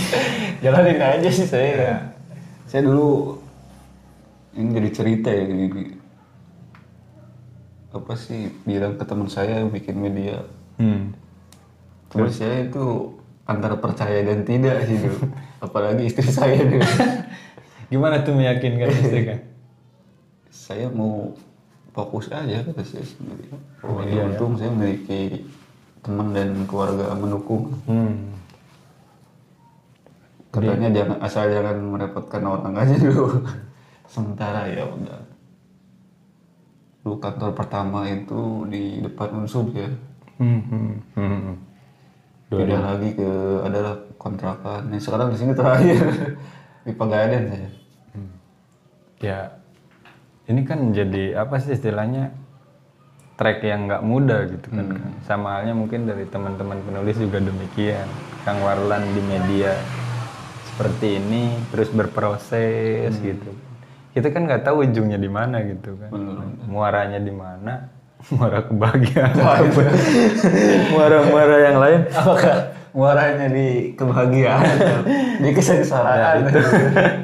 jalanin aja sih saya Iya. saya dulu ini jadi cerita ya gini apa sih bilang ke teman saya yang bikin media Hmm. terus saya itu antara percaya dan tidak sih dulu apalagi istri saya dulu Gimana tuh meyakinkan istri kan? saya mau fokus aja kata saya sendiri oh, Iya, untung saya memiliki teman dan keluarga mendukung Hmm. katanya jangan asal jangan merepotkan orang aja dulu sementara ya udah dulu kantor pertama itu di depan unsur ya Hmm. Hmm. Hmm. Pindah lagi ke adalah kontrakan yang sekarang di sini terakhir di Pegadaian saya Ya, ini kan jadi apa sih istilahnya track yang nggak mudah gitu kan. Kang. Sama halnya mungkin dari teman-teman penulis juga demikian. Kang Warlan di media seperti ini terus berproses gitu. Kita kan nggak tahu ujungnya di mana gitu kan. Muaranya di mana? Muara kebahagiaan. Muara-muara yang lain. apakah muaranya di kebahagiaan di kesengsaraan?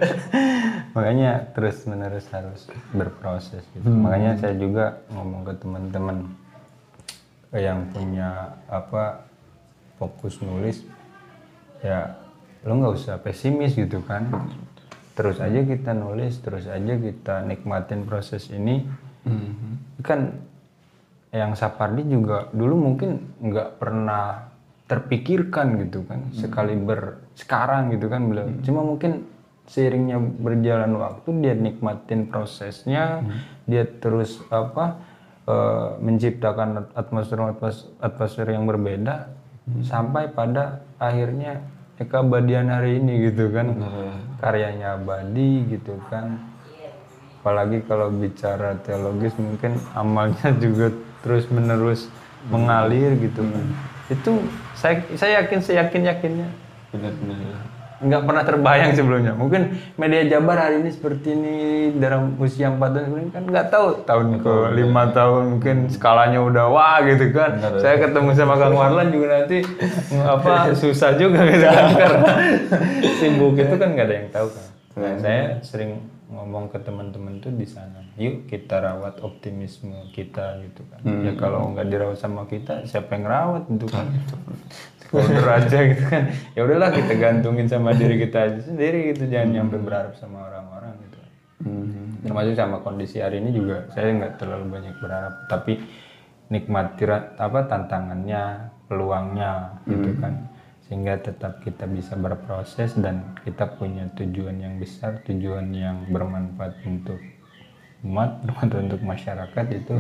Makanya terus menerus harus berproses gitu. makanya saya juga ngomong ke teman-teman yang punya apa fokus nulis ya lo nggak usah pesimis gitu kan. Terus aja kita nulis terus aja kita nikmatin proses ini. Kan yang Sapardi juga dulu mungkin nggak pernah terpikirkan gitu kan sekali ber sekarang gitu kan beliau. Cuma mungkin seiringnya berjalan waktu dia nikmatin prosesnya dia terus apa eh, menciptakan atmosfer atmosfer yang berbeda sampai pada akhirnya keabadian hari ini gitu kan karyanya abadi gitu kan. Apalagi kalau bicara teologis mungkin amalnya juga terus menerus mengalir gitu kan itu saya saya yakin saya yakin yakinnya. Benar-benar. Nggak pernah terbayang sebelumnya. Mungkin media Jabar hari ini seperti ini dalam usia 4 tahun sebelumnya kan nggak tahu. Tahun ke lima tahun. mungkin skalanya udah wah gitu kan. Saya ketemu sama Kang Warlan juga nanti apa susah juga gitu kan. Karena sibuk itu kan nggak ada yang tahu kan. Nah, saya sering ngomong ke teman-teman tuh di sana. Yuk kita rawat optimisme kita gitu kan. Ya kalau nggak dirawat sama kita siapa yang rawat gitu kan? Folder aja gitu kan. Ya udahlah kita gantungin sama diri kita aja sendiri gitu. Jangan nyampe berharap sama orang-orang gitu. Termasuk sama kondisi hari ini juga saya nggak terlalu banyak berharap. Tapi nikmati apa tantangannya peluangnya gitu kan sehingga tetap kita bisa berproses dan kita punya tujuan yang besar tujuan yang bermanfaat untuk umat bermanfaat untuk masyarakat itu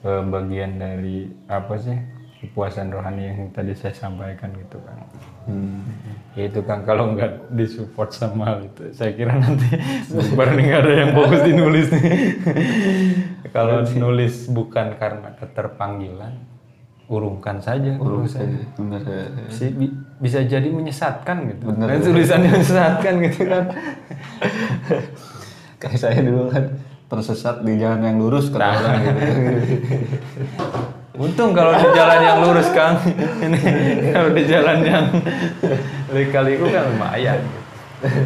eh, bagian dari apa sih kepuasan rohani yang tadi saya sampaikan gitu kan Ya itu kan kalau nggak disupport sama itu saya kira nanti baru nggak ada yang fokus di nulis nih. Kalau nulis bukan karena keterpanggilan urungkan saja urusan benar. Si- bi- bisa jadi menyesatkan gitu. Dan tulisannya menyesatkan gitu kan. Kayak saya dulu kan tersesat di jalan yang lurus orang gitu. Untung kalau di jalan yang lurus kang. Ini kalau di jalan yang lika-liku kan lumayan. Gitu.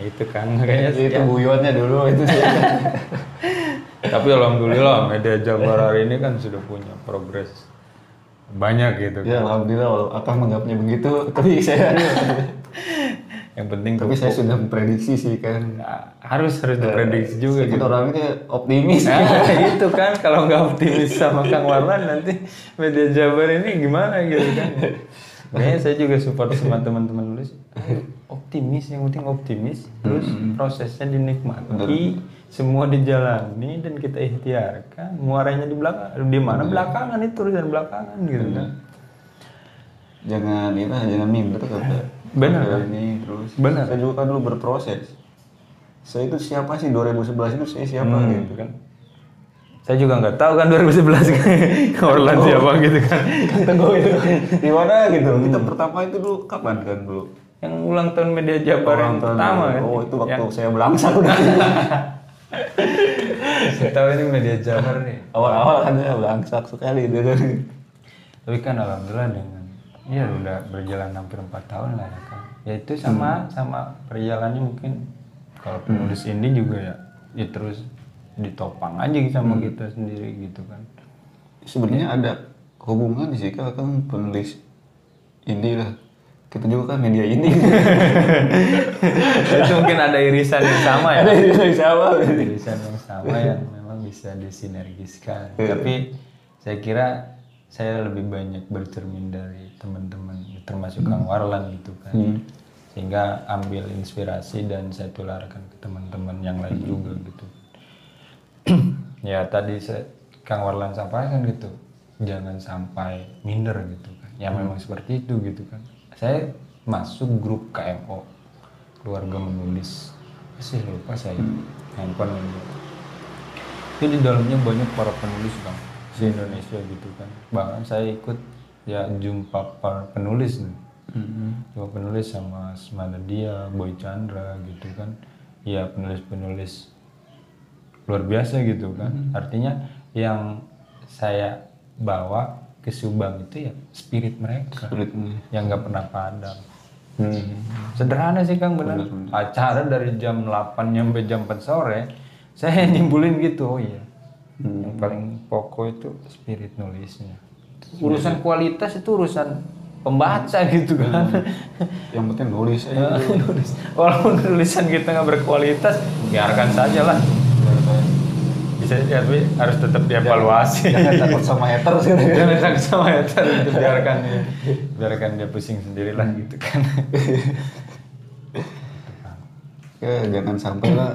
itu kan kayaknya itu guyonnya dulu itu sih Tapi alhamdulillah media Jabar hari ini kan sudah punya progres banyak gitu. ya alhamdulillah walau akang menganggapnya begitu tapi saya Yang penting tapi saya sudah memprediksi sih kan Nah, harus harus diprediksi juga kan gitu. orangnya optimis Nah, itu kan kalau nggak optimis sama Kang Warlan nanti media Jabar ini gimana gitu kan. Kayaknya saya juga support sama teman-teman nulis. Optimis, yang penting optimis. Terus prosesnya dinikmati, semua dijalani dan kita ikhtiarkan. Muaranya di belakang, di mana? Belakangan itu urusan belakangan gitu kan. jangan lah, jangan minder kata. Benar, kata ini terus. Benar. saya juga kan dulu berproses. Saya itu siapa sih? 2011 itu saya siapa Hmm. gitu kan. Saya juga nggak tahu kan 2011 Kang Warlan siapa gitu kan. kan teguh itu. Di mana gitu? Kita pertama itu dulu kapan kan dulu? Yang ulang tahun media Jabar yang pertama kan. oh itu waktu saya belangsak udah Tahu ini media Jabar nih. awal-awal kan saya belangsak sekali gitu kan tapi kan alhamdulillah dengan ya udah berjalan hampir empat tahun lah ya kan. Ya itu sama sama perjalanannya mungkin kalau penulis indie juga ya ya terus ditopang aja sama kita sendiri gitu kan. Sebenarnya ada hubungan sih kalau kan penulis indie lah kita juga kan media indie itu mungkin ada irisan yang sama ya ada yang sama. Irisan yang sama yang memang bisa disinergiskan. Tapi saya kira saya lebih banyak bercermin dari teman-teman termasuk Kang Warlan gitu kan. Sehingga ambil inspirasi dan saya tularkan ke teman-teman yang lain juga gitu. Ya tadi saya, Kang Warlan sampaikan gitu. Jangan sampai minder gitu kan. Ya memang seperti itu gitu kan saya masuk grup KMO keluarga menulis. Sih lupa saya handphone ini. Itu di dalamnya banyak para penulis bang. Di Indonesia gitu kan. Bahkan saya ikut ya jumpa para penulis nih. Jumpa penulis sama Semana dia Boy Chandra gitu kan. Ya penulis-penulis luar biasa gitu kan. Artinya yang saya bawa ke Subang itu ya spirit mereka. Yang nggak pernah padam. Sederhana sih Kang benar. Acara dari jam 8 sampai jam 4 sore saya nyimpulin gitu oh iya. Yang paling pokok itu spirit nulisnya. Urusan kualitas itu urusan pembaca gitu kan yang penting nulis aja. Nulis. Walaupun tulisan kita nggak berkualitas biarkan saja lah bisa ya, tapi harus tetap dievaluasi. Jangan takut sama hater sih. Jangan takut sama hater itu biarkan dia biarkan dia pusing sendirilah gitu kan. Ya jangan sampai lah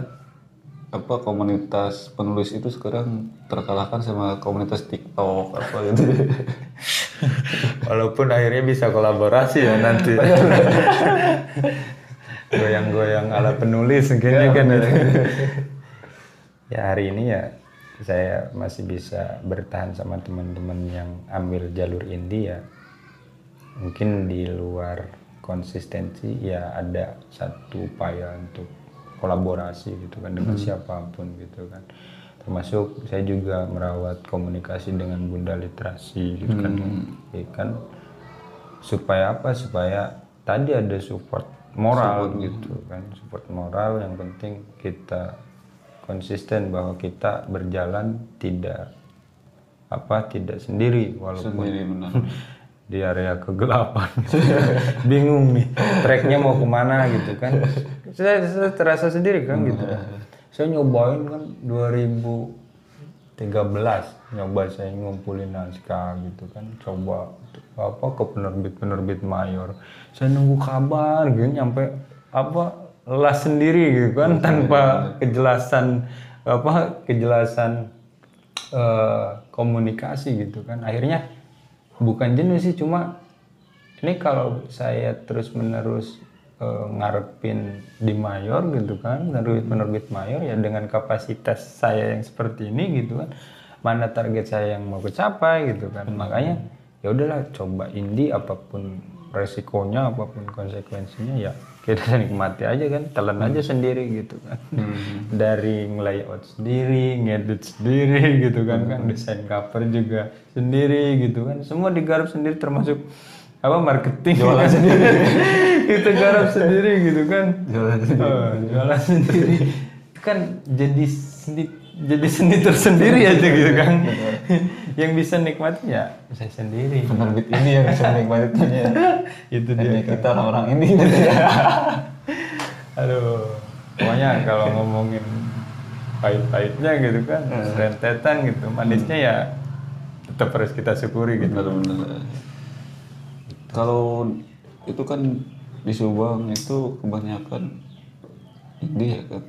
apa komunitas penulis itu sekarang terkalahkan sama komunitas TikTok apa gitu. Walaupun akhirnya bisa kolaborasi ya nanti. Goyang-goyang ala penulis mungkin kan. ya hari ini ya saya masih bisa bertahan sama teman-teman yang ambil jalur indie ya. Mungkin di luar konsistensi ya ada satu upaya untuk kolaborasi gitu kan dengan siapa pun gitu kan. Termasuk saya juga merawat komunikasi dengan bunda literasi gitu kan. Ya kan supaya apa? Supaya tadi ada support moral gitu kan support moral yang penting kita konsisten bahwa kita berjalan tidak apa tidak sendiri walaupun sendiri benar. di area kegelapan. Bingung nih treknya mau ke mana gitu kan. Saya, saya terasa sendiri kan gitu saya nyobain kan 2013 nyoba saya ngumpulin naskah gitu kan coba apa ke penerbit penerbit mayor. Saya nunggu kabar gitu nyampe apa lelah sendiri gitu kan tanpa kejelasan apa kejelasan eh, komunikasi gitu kan. Akhirnya bukan jenuh sih cuma ini kalau saya terus menerus eh, ngarepin di mayor gitu kan penerbit penerbit mayor ya dengan kapasitas saya yang seperti ini gitu kan mana target saya yang mau kecapai gitu kan. Makanya ya udahlah coba indie apa pun resikonya apa pun konsekuensinya ya kita nikmati aja kan telan aja sendiri gitu kan. Dari layout sendiri ngedit sendiri gitu kan kan desain cover juga sendiri gitu kan. Semua digarap sendiri termasuk apa marketing. Jualan sendiri. Kita garap sendiri gitu kan. Jualan Oh, jualan sendiri. Kan jadi seni jadi seni tersendiri aja gitu kan yang bisa nikmati ya saya sendiri. Penerbit ini yang bisa menikmatinya itu hanya dia kan. kita orang ini. Aduh pokoknya kalau ngomongin pahit-pahitnya gitu kan rentetan gitu manisnya ya tetap harus kita syukuri gitu. Benar-benar kalau itu kan di Subang itu kebanyakan ini ya kan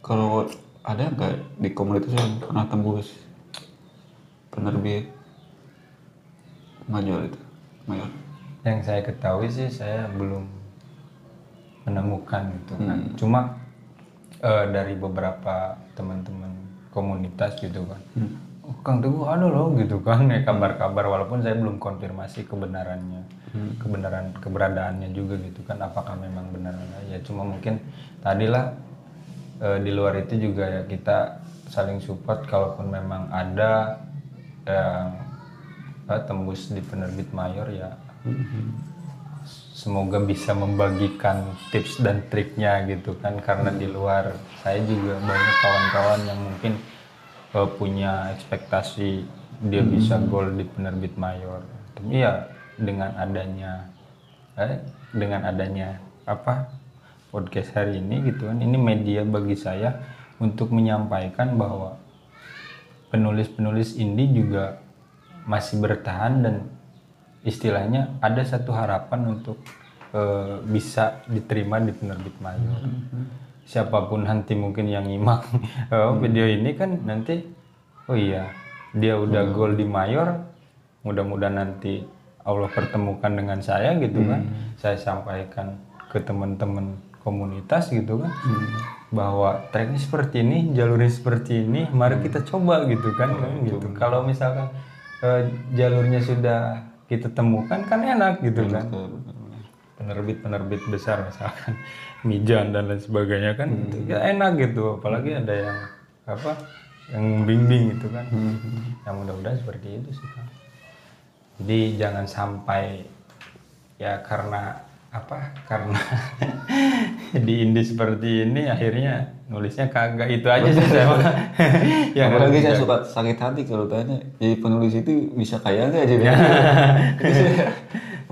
kalau ada nggak di komunitas yang pernah tembus penerbit mayor itu mayor yang saya ketahui sih saya belum menemukan gitu kan. Cuma eh, dari beberapa teman-teman komunitas gitu kan. Oh, Kang Teguh ada loh gitu kan ya kabar-kabar. Walaupun saya belum konfirmasi kebenarannya kebenaran keberadaannya juga gitu kan apakah memang benar ya cuma mungkin tadilah eh, di luar itu juga ya kita saling support kalaupun memang ada apa, tembus di penerbit mayor ya. Semoga bisa membagikan tips dan triknya gitu kan karena di luar saya juga banyak kawan-kawan yang mungkin eh, punya ekspektasi dia bisa gol di penerbit mayor. Tapi ya dengan adanya eh, dengan adanya apa podcast hari ini gitu kan. Ini media bagi saya untuk menyampaikan bahwa penulis-penulis indie juga masih bertahan dan istilahnya ada satu harapan untuk eh, bisa diterima di penerbit mayor. Siapa pun nanti mungkin yang nyimak eh, video ini kan nanti oh iya dia udah gol di mayor, mudah-mudahan nanti Allah pertemukan dengan saya gitu kan. Saya sampaikan ke teman-teman komunitas gitu kan bahwa treknya seperti ini, jalurnya seperti ini, mari kita coba gitu kan, kan gitu. Kalau misalkan eh, jalurnya sudah kita temukan kan enak gitu kan. Penerbit-penerbit besar misalkan Mijan dan lain sebagainya kan gitu. ya enak gitu. Apalagi ada yang apa yang bimbing gitu kan. Yang mudah-mudahan seperti itu sih kan jadi jangan sampai ya karena apa karena di indie seperti ini akhirnya nulisnya kagak itu aja sih saya mah. ya Apalagi saya suka sakit hati kalau tanya, jadi penulis itu bisa kaya nggak jadi?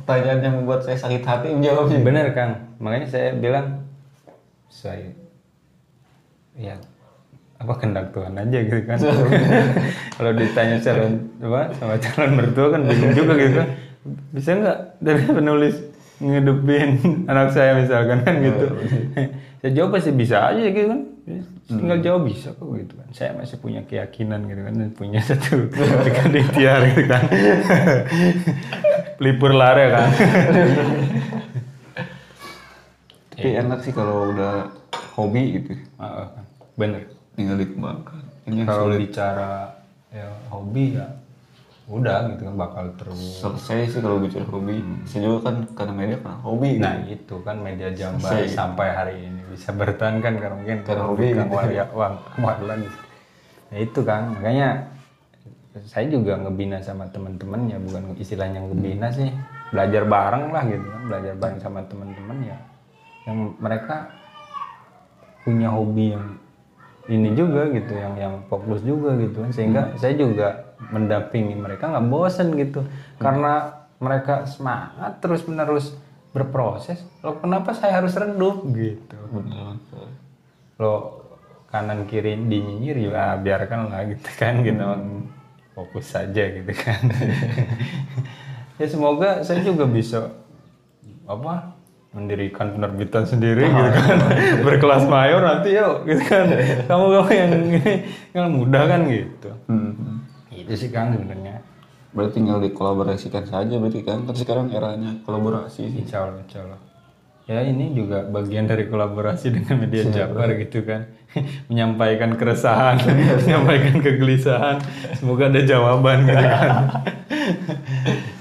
Pertanyaan yang membuat saya sakit hati menjawabnya. bener kang makanya saya bilang saya ya apa kendak Tuhan aja gitu kan kalau ditanya calon apa sama calon mertua kan bingung juga gitu kan bisa nggak dari penulis ngedepin anak saya misalkan kan gitu. saya jawab pasti bisa aja gitu kan. Tinggal jawab bisa kok gitu kan. Saya masih punya keyakinan gitu kan dan punya satu dekat ikhtiar gitu kan. Pelipur lare kan. Tapi enak sih kalau udah hobi gitu, Ah, ah, bener. Tinggal dikembangkan. Kalau bicara ya hobi ya udah gitu kan bakal terus Selesai sih kalau bicara hobi. Saya juga kan karena media kan hobi. nah itu kan media jambar Selesai. sampai hari ini bisa bertahan kan karena mungkin Karena hobi gitu. Waria uang kemarin ya itu kan makanya saya juga ngebina sama teman-teman ya bukan istilahnya ngebina sih belajar bareng lah gitu kan belajar bareng sama teman-teman ya yang mereka punya hobi yang ini juga gitu yang yang fokus juga gitu kan sehingga saya juga mendampingi mereka nggak bosen gitu. Karena mereka semangat terus menerus berproses lo kenapa saya harus redup? Gitu. Benar. lo kanan kiri dinyinyir ya biarkan lah gitu kan gitu. Fokus saja gitu kan. Ya semoga saya juga bisa apa mendirikan penerbitan sendiri gitu kan. berkelas mayor nanti yuk gitu kan. Kamu kamu yang ini yang mudah kan gitu. Hmm. Itu sih kang sebenarnya. Berarti tinggal dikolaborasikan saja berarti kan. Kan sekarang eranya kolaborasi sih. insya Allah insya Allah. Ya ini juga bagian dari kolaborasi dengan media Jabar gitu kan. Menyampaikan keresahan menyampaikan kegelisahan. Semoga ada jawaban gitu kan.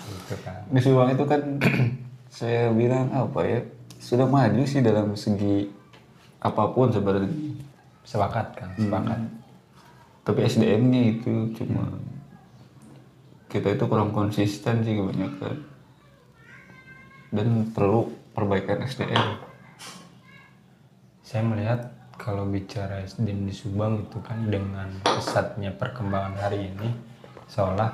Gitu kan. Di Subang itu kan saya bilang apa ya? Sudah maju sih dalam segi apa pun sebenarnya. sepakat kan sepakat. Tapi SDM-nya itu cuma kita itu kurang konsisten sih kebanyakan. Dan perlu perbaikan SDM. saya melihat kalau bicara SDM di Subang itu kan dengan pesatnya perkembangan hari ini seolah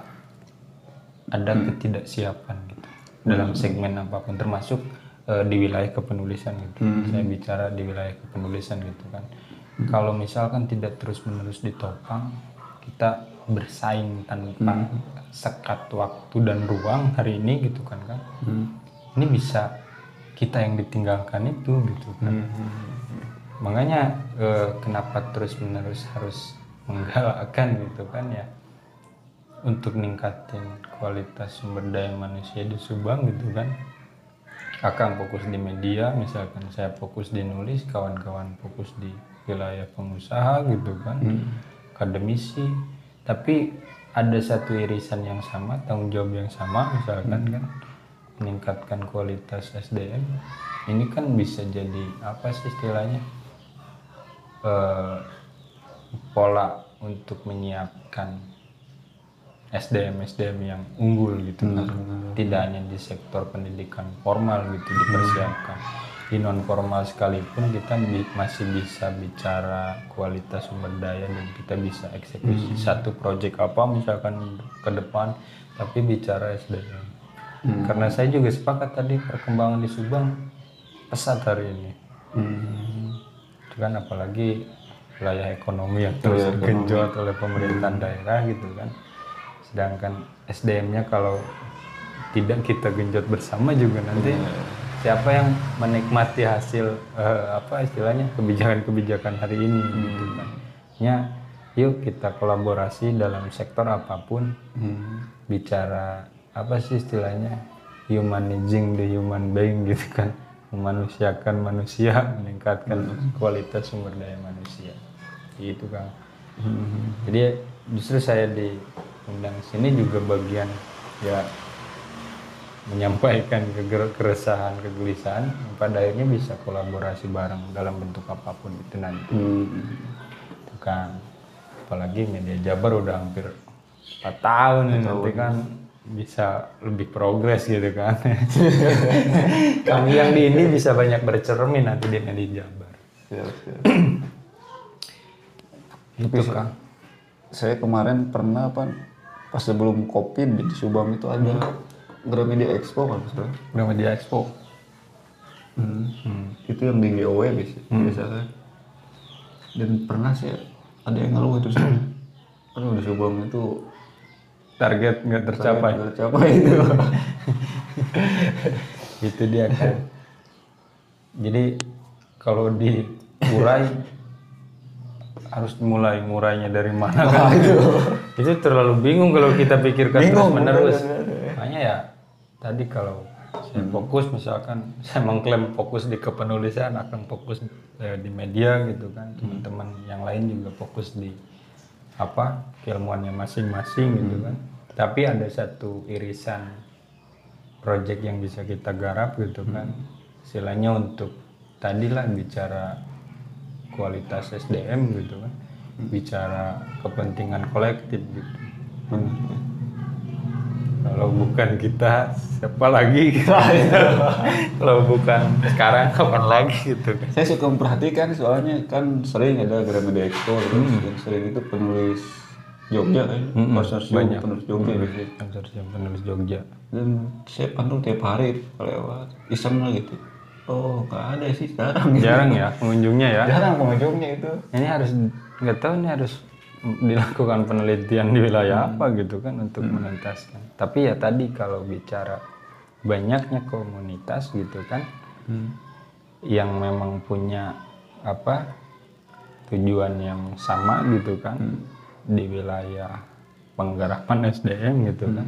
ada ketidaksiapan gitu dalam segmen apa pun termasuk eh, di wilayah kepenulisan gitu. Saya bicara di wilayah kepenulisan gitu kan. Kalau misalkan tidak terus menerus ditopang kita bersaing tanpa sekat waktu dan ruang hari ini gitu kan kan ini bisa kita yang ditinggalkan itu gitu kan. Makanya eh, kenapa terus menerus harus menggalakkan gitu kan ya? Untuk ningkatin kualitas sumber daya manusia di Subang gitu kan. Akang fokus di media misalkan saya fokus di nulis kawan-kawan fokus di wilayah pengusaha gitu kan. Akademisi tapi ada satu irisan yang sama tanggung jawab yang sama misalkan kan meningkatkan kualitas SDM ini kan bisa jadi apa sih istilahnya? Eh, pola untuk menyiapkan SDM SDM yang unggul gitu kan. tidak hanya di sektor pendidikan formal gitu dipersiapkan di non formal sekalipun kita bi- masih bisa bicara kualitas sumber daya dan kita bisa eksekusi satu proyek apa misalkan ke depan tapi bicara SDM karena saya juga sepakat tadi perkembangan di Subang pesat hari ini. Hmm. itu kan apalagi wilayah ekonomi yang terus genjot oleh pemerintahan daerah gitu kan. Sedangkan SDM-nya kalau tidak kita genjot bersama juga nanti siapa yang menikmati hasil eh, apa istilahnya kebijakan-kebijakan hari ini gitu kan. Ya yuk kita kolaborasi dalam sektor apa pun. Hmm. bicara apa sih istilahnya humanizing the human being gitu kan. Memanusiakan manusia meningkatkan kualitas sumber daya manusia. Gitu kan jadi justru saya diundang sini juga bagian ya menyampaikan keresahan kegelisahan pada akhirnya bisa kolaborasi bareng dalam bentuk apa pun itu nanti. Hmm. itu kan. Apalagi media Jabar udah hampir 4 tahun nih nanti kan bisa lebih progres gitu kan. Kami yang di ini bisa banyak bercermin nanti di media Jabar. Siap, siap. itu kan. saya kemarin pernah apa pas sebelum covid di Subang itu ada Gramedia Expo kan saudara udah media expo. Hmm. itu yang di GOW biasa, kan dan pernah sih ada yang ngeluh itu sih. Aduh di Subang itu target nggak tercapai. Nggak tercapai itu. Itu dia kan. Jadi kalau diurai harus mulai ngurainya dari mana kan? itu. Terlalu bingung kalau kita pikirkan terus menerus makanya ya tadi kalau saya fokus misalkan saya mengklaim fokus di kepenulisan akan fokus eh, di media gitu kan. Teman-teman yang lain juga fokus di apa keilmuannya masing-masing gitu kan. Tapi ada satu irisan project yang bisa kita garap gitu kan. Istilahnya untuk tadilah bicara kualitas SDM gitu kan. Bicara kepentingan kolektif gitu kalau bukan kita siapa lagi? Kalau bukan sekarang kapan lagi gitu? Kan saya suka memperhatikan soalnya kan sering ada Gramedia Expo terus yang sering itu penulis Jogja kan? Konsorsium banyak. penulis Jogja biasanya konsorsium penulis Jogja dan saya pantau tiap hari lewat iseng lah gitu. Oh nggak ada sih sekarang jarang ya pengunjungnya ya? Jarang pengunjungnya itu. Ini harus nggak tahu ini harus dilakukan penelitian di wilayah apa gitu kan untuk menuntaskan. Tapi ya tadi kalau bicara banyaknya komunitas gitu kan yang memang punya apa tujuan yang sama gitu kan di wilayah penggarapan SDM gitu kan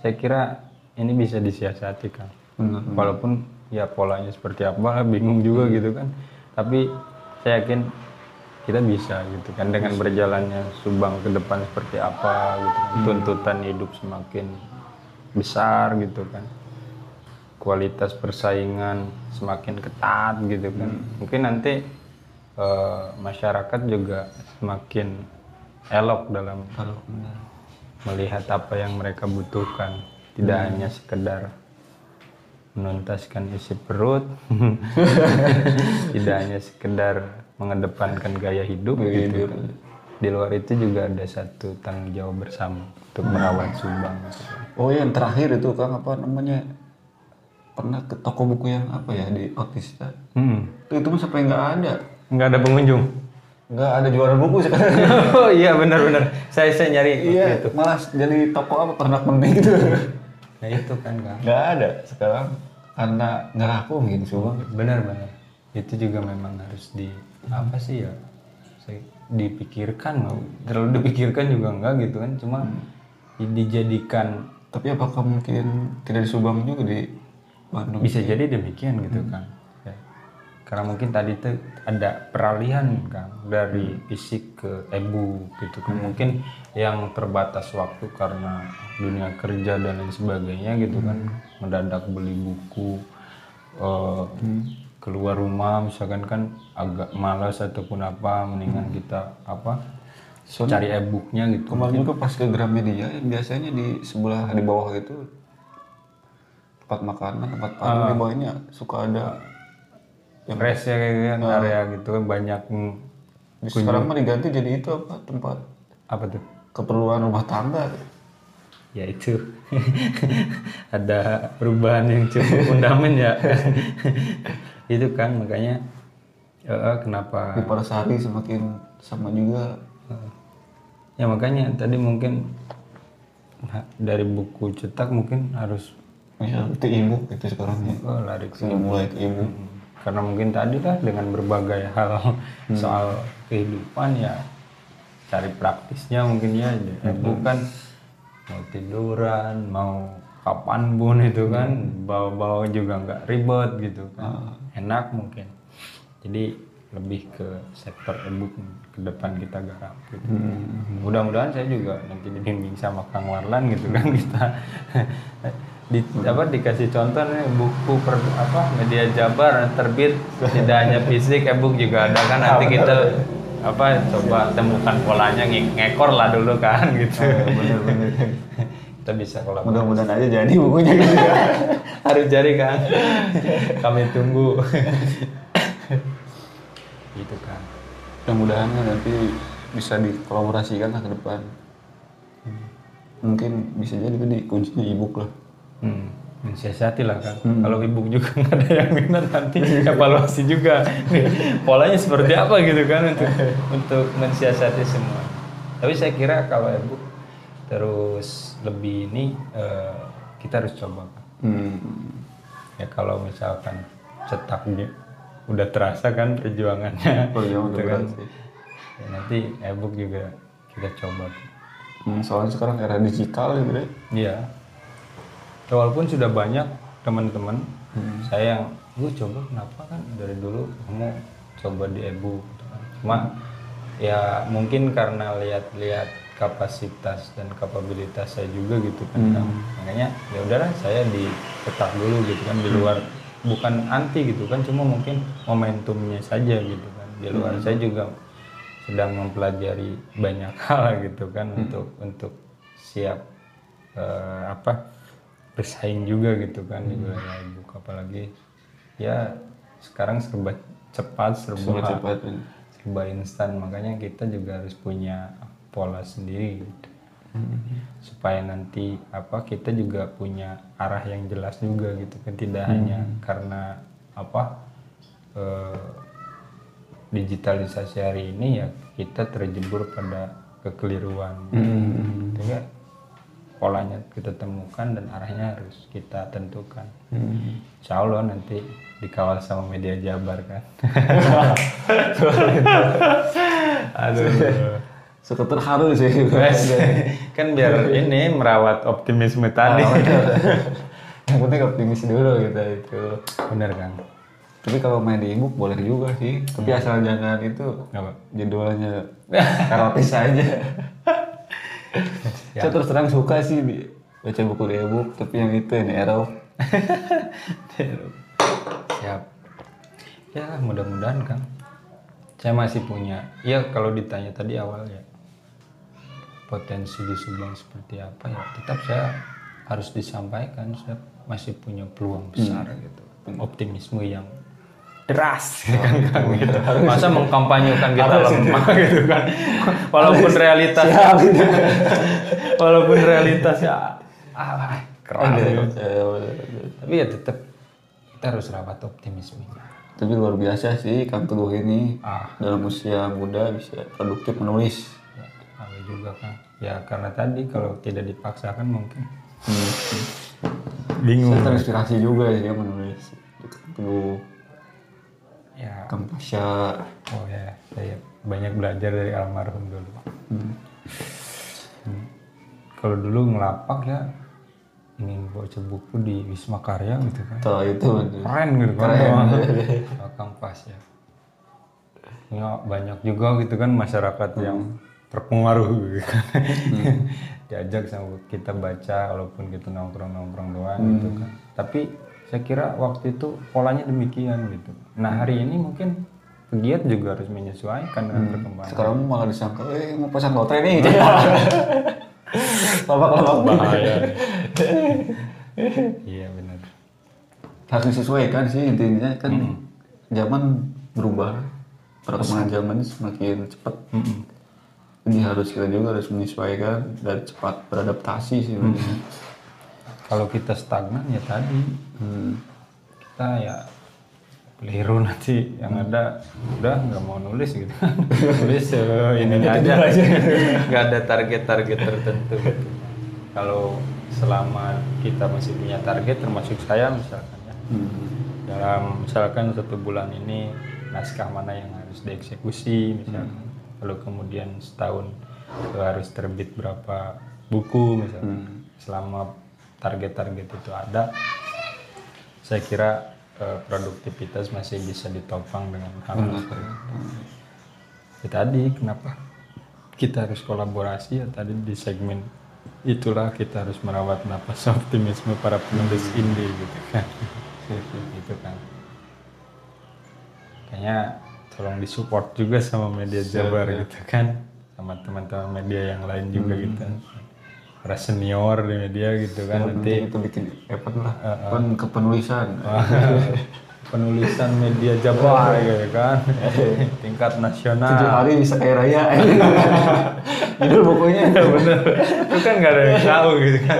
saya kira ini bisa disiasati kan. Benar. walaupun ya polanya seperti apa bingung juga gitu kan. Tapi saya yakin kita bisa gitu kan dengan berjalannya Subang ke depan seperti apa gitu kan. Tuntutan hidup semakin besar gitu kan. Kualitas persaingan semakin ketat gitu kan. Mungkin nanti eh, masyarakat juga semakin elok dalam kalau melihat apa yang mereka butuhkan. Tidak hanya sekedar menuntaskan isi perut. Tidak hanya sekedar mengedepankan gaya hidup gitu di luar itu juga ada satu tanggung jawab bersama untuk merawat Subang gitu. oh yang terakhir itu kang apa namanya? Pernah ke toko buku yang apa ya di Otista hmm. itu, itu mah sampai nggak ada? Nggak ada pengunjung. Nggak ada jualan buku sekarang. Oh iya benar-benar saya saya nyari iya itu. malah jadi toko apa ternak benih gitu. Nah itu kan kang. Nggak ada. Sekarang karena nggak laku gitu Subang. Benar-benar itu juga memang harus di apa sih ya? Saya dipikirkan mau terlalu dipikirkan juga enggak gitu kan. Cuma dijadikan tapi apakah mungkin tidak di Subang juga di Bandung? Bisa jadi demikian gitu kan. Ya. karena mungkin tadi tuh ada peralihan kan dari fisik ke e-book gitu kan. Mungkin yang terbatas waktu karena dunia kerja dan lain sebagainya gitu kan. Mendadak beli buku eh, keluar rumah misalkan kan agak malas ataupun apa mendingan kita apa Soalnya cari e-booknya gitu. kemarin juga pas ke Gramedia yang biasanya di sebelah di bawah itu tempat makanan tempat panggung di bawah ini suka ada yang Rest ya kayak gitu, area gitu kan banyak sekarang mah diganti jadi itu apa tempat apa tuh? keperluan rumah tangga. Ya itu. Ada perubahan yang cukup fundamental ya itu kan makanya eh, kenapa? Di Parasari semakin sama juga. Ya makanya tadi mungkin dari buku cetak mungkin harus ya itu ibu itu sekarang ya. Oh, lari ke sudah mulai ke ibu karena mungkin tadi lah dengan berbagai hal soal kehidupan ya cari praktisnya mungkin ya bukan mau tiduran mau kapan pun itu kan bawa-bawa juga nggak ribet gitu kan. Enak mungkin. Jadi lebih ke sektor ebook ke depan kita garap gitu. mudah-mudahan saya juga nanti dibimbing sama Kang Warlan gitu kan kita di apa dikasih contoh nih buku per apa media Jabar terbit. Tidak hanya fisik ebook juga ada kan. Nanti kita apa coba temukan polanya nge- ngekor lah dulu kan gitu. Bener-bener kita bisa kolaborasi. Mudah-mudahan aja jadi bukunya gitu ya. Harus jadi kan. Kami tunggu. Gitu kan. Mudah-mudahan kan nanti bisa dikolaborasikan lah ke depan. Mungkin bisa jadi kan di kuncinya ebook lah. Hmm. mensiasati lah kan. Kalau ibu juga nggak ada yang minat nanti evaluasi juga. Polanya seperti apa gitu kan untuk untuk mensiasati semua. Tapi saya kira kalau ibu terus lebih ini eh, kita harus coba hmm. ya kalau misalkan cetaknya udah terasa kan perjuangannya udah gitu kan. sih. Ya, nanti ebook juga kita coba Hmm, soalnya sekarang era digital gitu deh iya Ya, walaupun sudah banyak teman-teman saya yang gue coba kenapa kan dari dulu kamu coba di ebook gitu kan. cuma ya mungkin karena lihat-lihat kapasitas dan kapabilitas saya juga gitu kan. Kang. makanya ya udahlah saya di tetap dulu gitu kan di luar bukan anti gitu kan cuma mungkin momentumnya saja gitu kan. Di luar saya juga sedang mempelajari banyak hal gitu kan untuk untuk siap eh, apa bersaing juga gitu kan di wilayah ibu apalagi ya sekarang serba cepat serba Sangat cepat serba instan. Makanya kita juga harus punya pola sendiri gitu. supaya nanti apa kita juga punya arah yang jelas juga gitu kan tidak hanya karena apa eh, digitalisasi hari ini ya kita terjebur pada kekeliruan. Hmm. sehingga polanya kita temukan dan arahnya harus kita tentukan. Hmm. Insya Allah nanti dikawal sama media Jabar kan. Aduh Suka terharu sih kan biar ini merawat optimisme tadi. Yang penting optimis dulu kita itu. Bener kan tapi kalau main di ebook boleh juga sih. Tapi asal jangan itu apa. judulnya erotis aja. Saya terus terang suka sih baca buku di ebook tapi yang itu yang ero siap. Ya mudah-mudahan kan saya masih punya. Ya kalau ditanya tadi awal ya potensi di Subang seperti apa ya tetap saya harus disampaikan saya masih punya peluang besar gitu. Optimisme yang deras. Gitu kan, Kang, gitu. masa mengkampanyekan kita lemah gitu kan? Walaupun realitas walaupun realitasnya ah, keras gitu. tapi ya tetap kita harus rawat optimismenya tapi luar biasa sih Kang Teguh ini ah. dalam usia muda bisa produktif menulis ya, tahu juga kan ya karena tadi kalau tidak dipaksakan mungkin. Bingung. Saya terinspirasi juga sih dia menulis Teguh ya. Pasha oh ya. Saya banyak belajar dari almarhum dulu. Hmm. Hmm. kalau dulu ngelapak ya ingin baca buku di Wisma Karya gitu kan. Tuh itu keren gitu kan. Kang Pas ya ya. Banyak juga gitu kan masyarakat yang terpengaruh. Gitu kan diajak sama kita baca walaupun kita nongkrong nongkrong doang gitu kan. Tapi saya kira waktu itu polanya demikian gitu. Nah hari ini mungkin pegiat juga harus menyesuaikan dengan perkembangan. Sekarang malah disangka eh mau pasang lotre nih. Lompat-lompat bahaya. Iya benar. Harus disesuaikan sih intinya kan zaman berubah. Perkembangan zaman ini semakin cepat jadi harus kita juga harus menyesuaikan dan cepat beradaptasi sih sebenarnya. kalau kita stagnan ya tadi. Hmm. kita ya keliru nanti yang ada. Udah nggak mau nulis gitu. Nulis eh, ini aja. nggak ada target-target tertentu. Gitu. kalau selama kita masih punya target termasuk saya misalkan ya. Hmm. dalam misalkan satu bulan ini naskah mana yang harus dieksekusi misalkan lalu kemudian setahun itu harus terbit berapa buku misalkan selama target-target itu ada saya kira eh, produktivitas masih bisa ditopang dengan hal seperti itu. Ya, tadi kenapa kita harus kolaborasi? Ya tadi di segmen itulah kita harus merawat napas optimisme para penulis indie gitu kan. Gitu kan. Kayaknya tolong disupport juga sama media Jabar gitu kan. Sama teman-teman media yang lain juga gitu. Para senior di media gitu kan nanti itu bikin effort lah. Kan kepenulisan. Penulisan media Jabar gitu kan. Tingkat tujuh nasional hari bisa kaya raya. Judul bukunya bener. Itu kan nggak ada yang tahu gitu kan.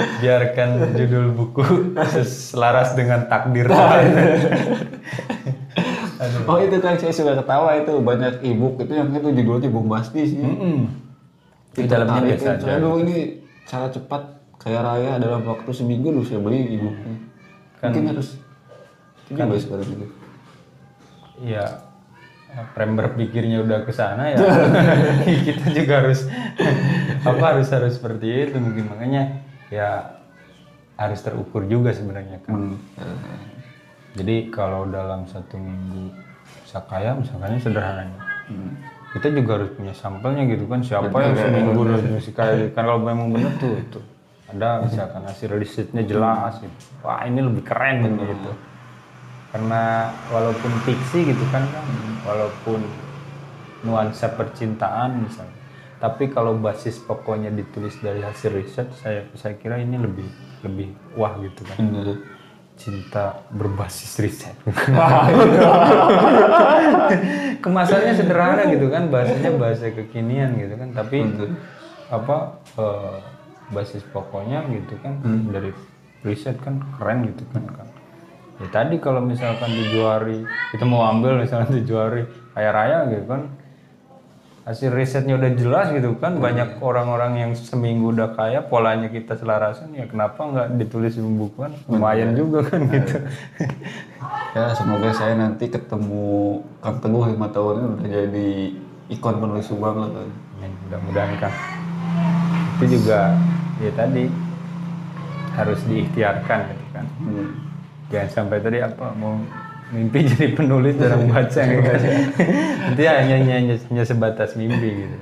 Biarkan judul buku selaras dengan takdir Tuhan oh itu kan saya suka ketawa itu. Banyak ebook itu yang itu judulnya bombastis sih. Mm-mm. di Kita dalamnya biasa aja. Aduh ini cara cepat kaya raya. Dalam waktu seminggu lu saya beli ebooknya. Mungkin harus itu juga sekarang itu Iya, frame berpikirnya udah ke sana ya. kita juga harus apa harus harus seperti itu mungkin. Makanya ya harus terukur juga sebenarnya kan. Hmm. Jadi kalau dalam satu minggu sakaya misalkannya sederhananya. Hmm. Kita juga harus punya sampelnya gitu kan siapa yang seminggu harus musik kayak kan kalau memang benar tuh itu ada misalkan hasil risetnya jelas gitu. Wah ini lebih keren gitu. gitu. Karena walaupun fiksi gitu kan kan walaupun nuansa percintaan misalnya. Tapi kalau basis pokoknya ditulis dari hasil riset saya saya kira ini lebih lebih wah gitu kan Bener. Cinta berbasis riset. Kemasannya sederhana gitu kan, bahasanya bahasa kekinian gitu kan, tapi apa eh, basis pokoknya gitu kan dari riset kan keren gitu kan kan. Ya tadi kalau misalkan dijuari, kita mau ambil misalnya dijuari kaya raya gitu kan, hasil risetnya udah jelas gitu kan banyak orang-orang yang seminggu udah kaya polanya kita selarasan ya kenapa nggak ditulis di buku kan? Lumayan juga kan gitu. Ya semoga saya nanti ketemu Kang Teguh lima tahun ini udah jadi ikon penulis subang lah kan. Mudah-mudahan kan. Itu juga ya tadi harus diikhtiarkan gitu kan. Hmm. jangan sampai tadi apa mau mimpi jadi penulis jarang baca gitu. kan nanti hanya, hanya hanya sebatas mimpi gitu.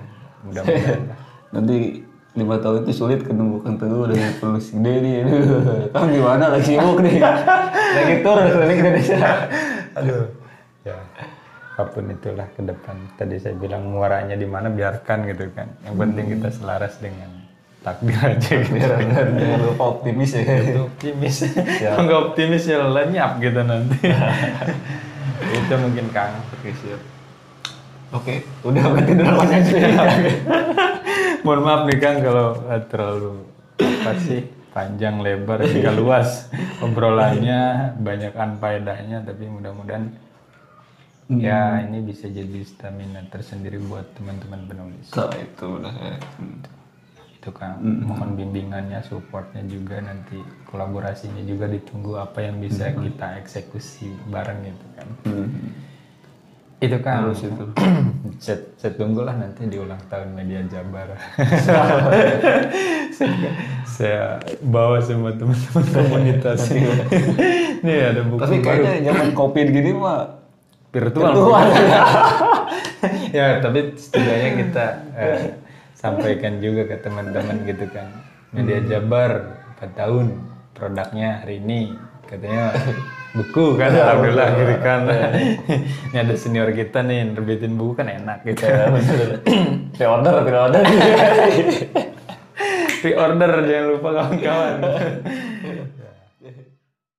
Mudah-mudahan. Nanti lima tahun itu sulit ketemu Kang Teguh dengan penulis gede nih. Kang gimana lagi sibuk nih? Lagi tur keliling Indonesia. Aduh. Ya apa pun itulah ke depan. Tadi saya bilang muaranya di mana biarkan gitu kan. Yang penting kita selaras dengan takdir aja gitu. Jangan lupa optimis ya. Itu optimis. Kalau nggak optimis ya lenyap gitu nanti. Itu mungkin kang oke oke udah berarti udah banyak sih mohon maaf nih kang kalau terlalu apa sih panjang lebar juga luas obrolannya banyak anfaedahnya tapi mudah-mudahan ya ini bisa jadi stamina tersendiri buat teman-teman penulis. So itu udah. Saya itu kan. Mohon bimbingannya supportnya juga nanti kolaborasinya juga ditunggu apa yang bisa kita eksekusi bareng itu kan. Hmm. itu kan. Harus itu. Saya, saya tunggulah nanti di ulang tahun media Jabar. Saya, saya bawa semua teman-teman komunitas ini. Ada buku tapi baru. kayaknya zaman covid gini mah virtual, ya tapi setidaknya kita eh, sampaikan juga ke teman-teman gitu kan. Media Jabar 4 tahun produknya hari ini katanya buku kan alhamdulillah gitu kan. Ini ada senior kita nih nerbitin buku kan enak gitu. Ya, bener. Pre-order, pre-order. pre-order jangan lupa kawan-kawan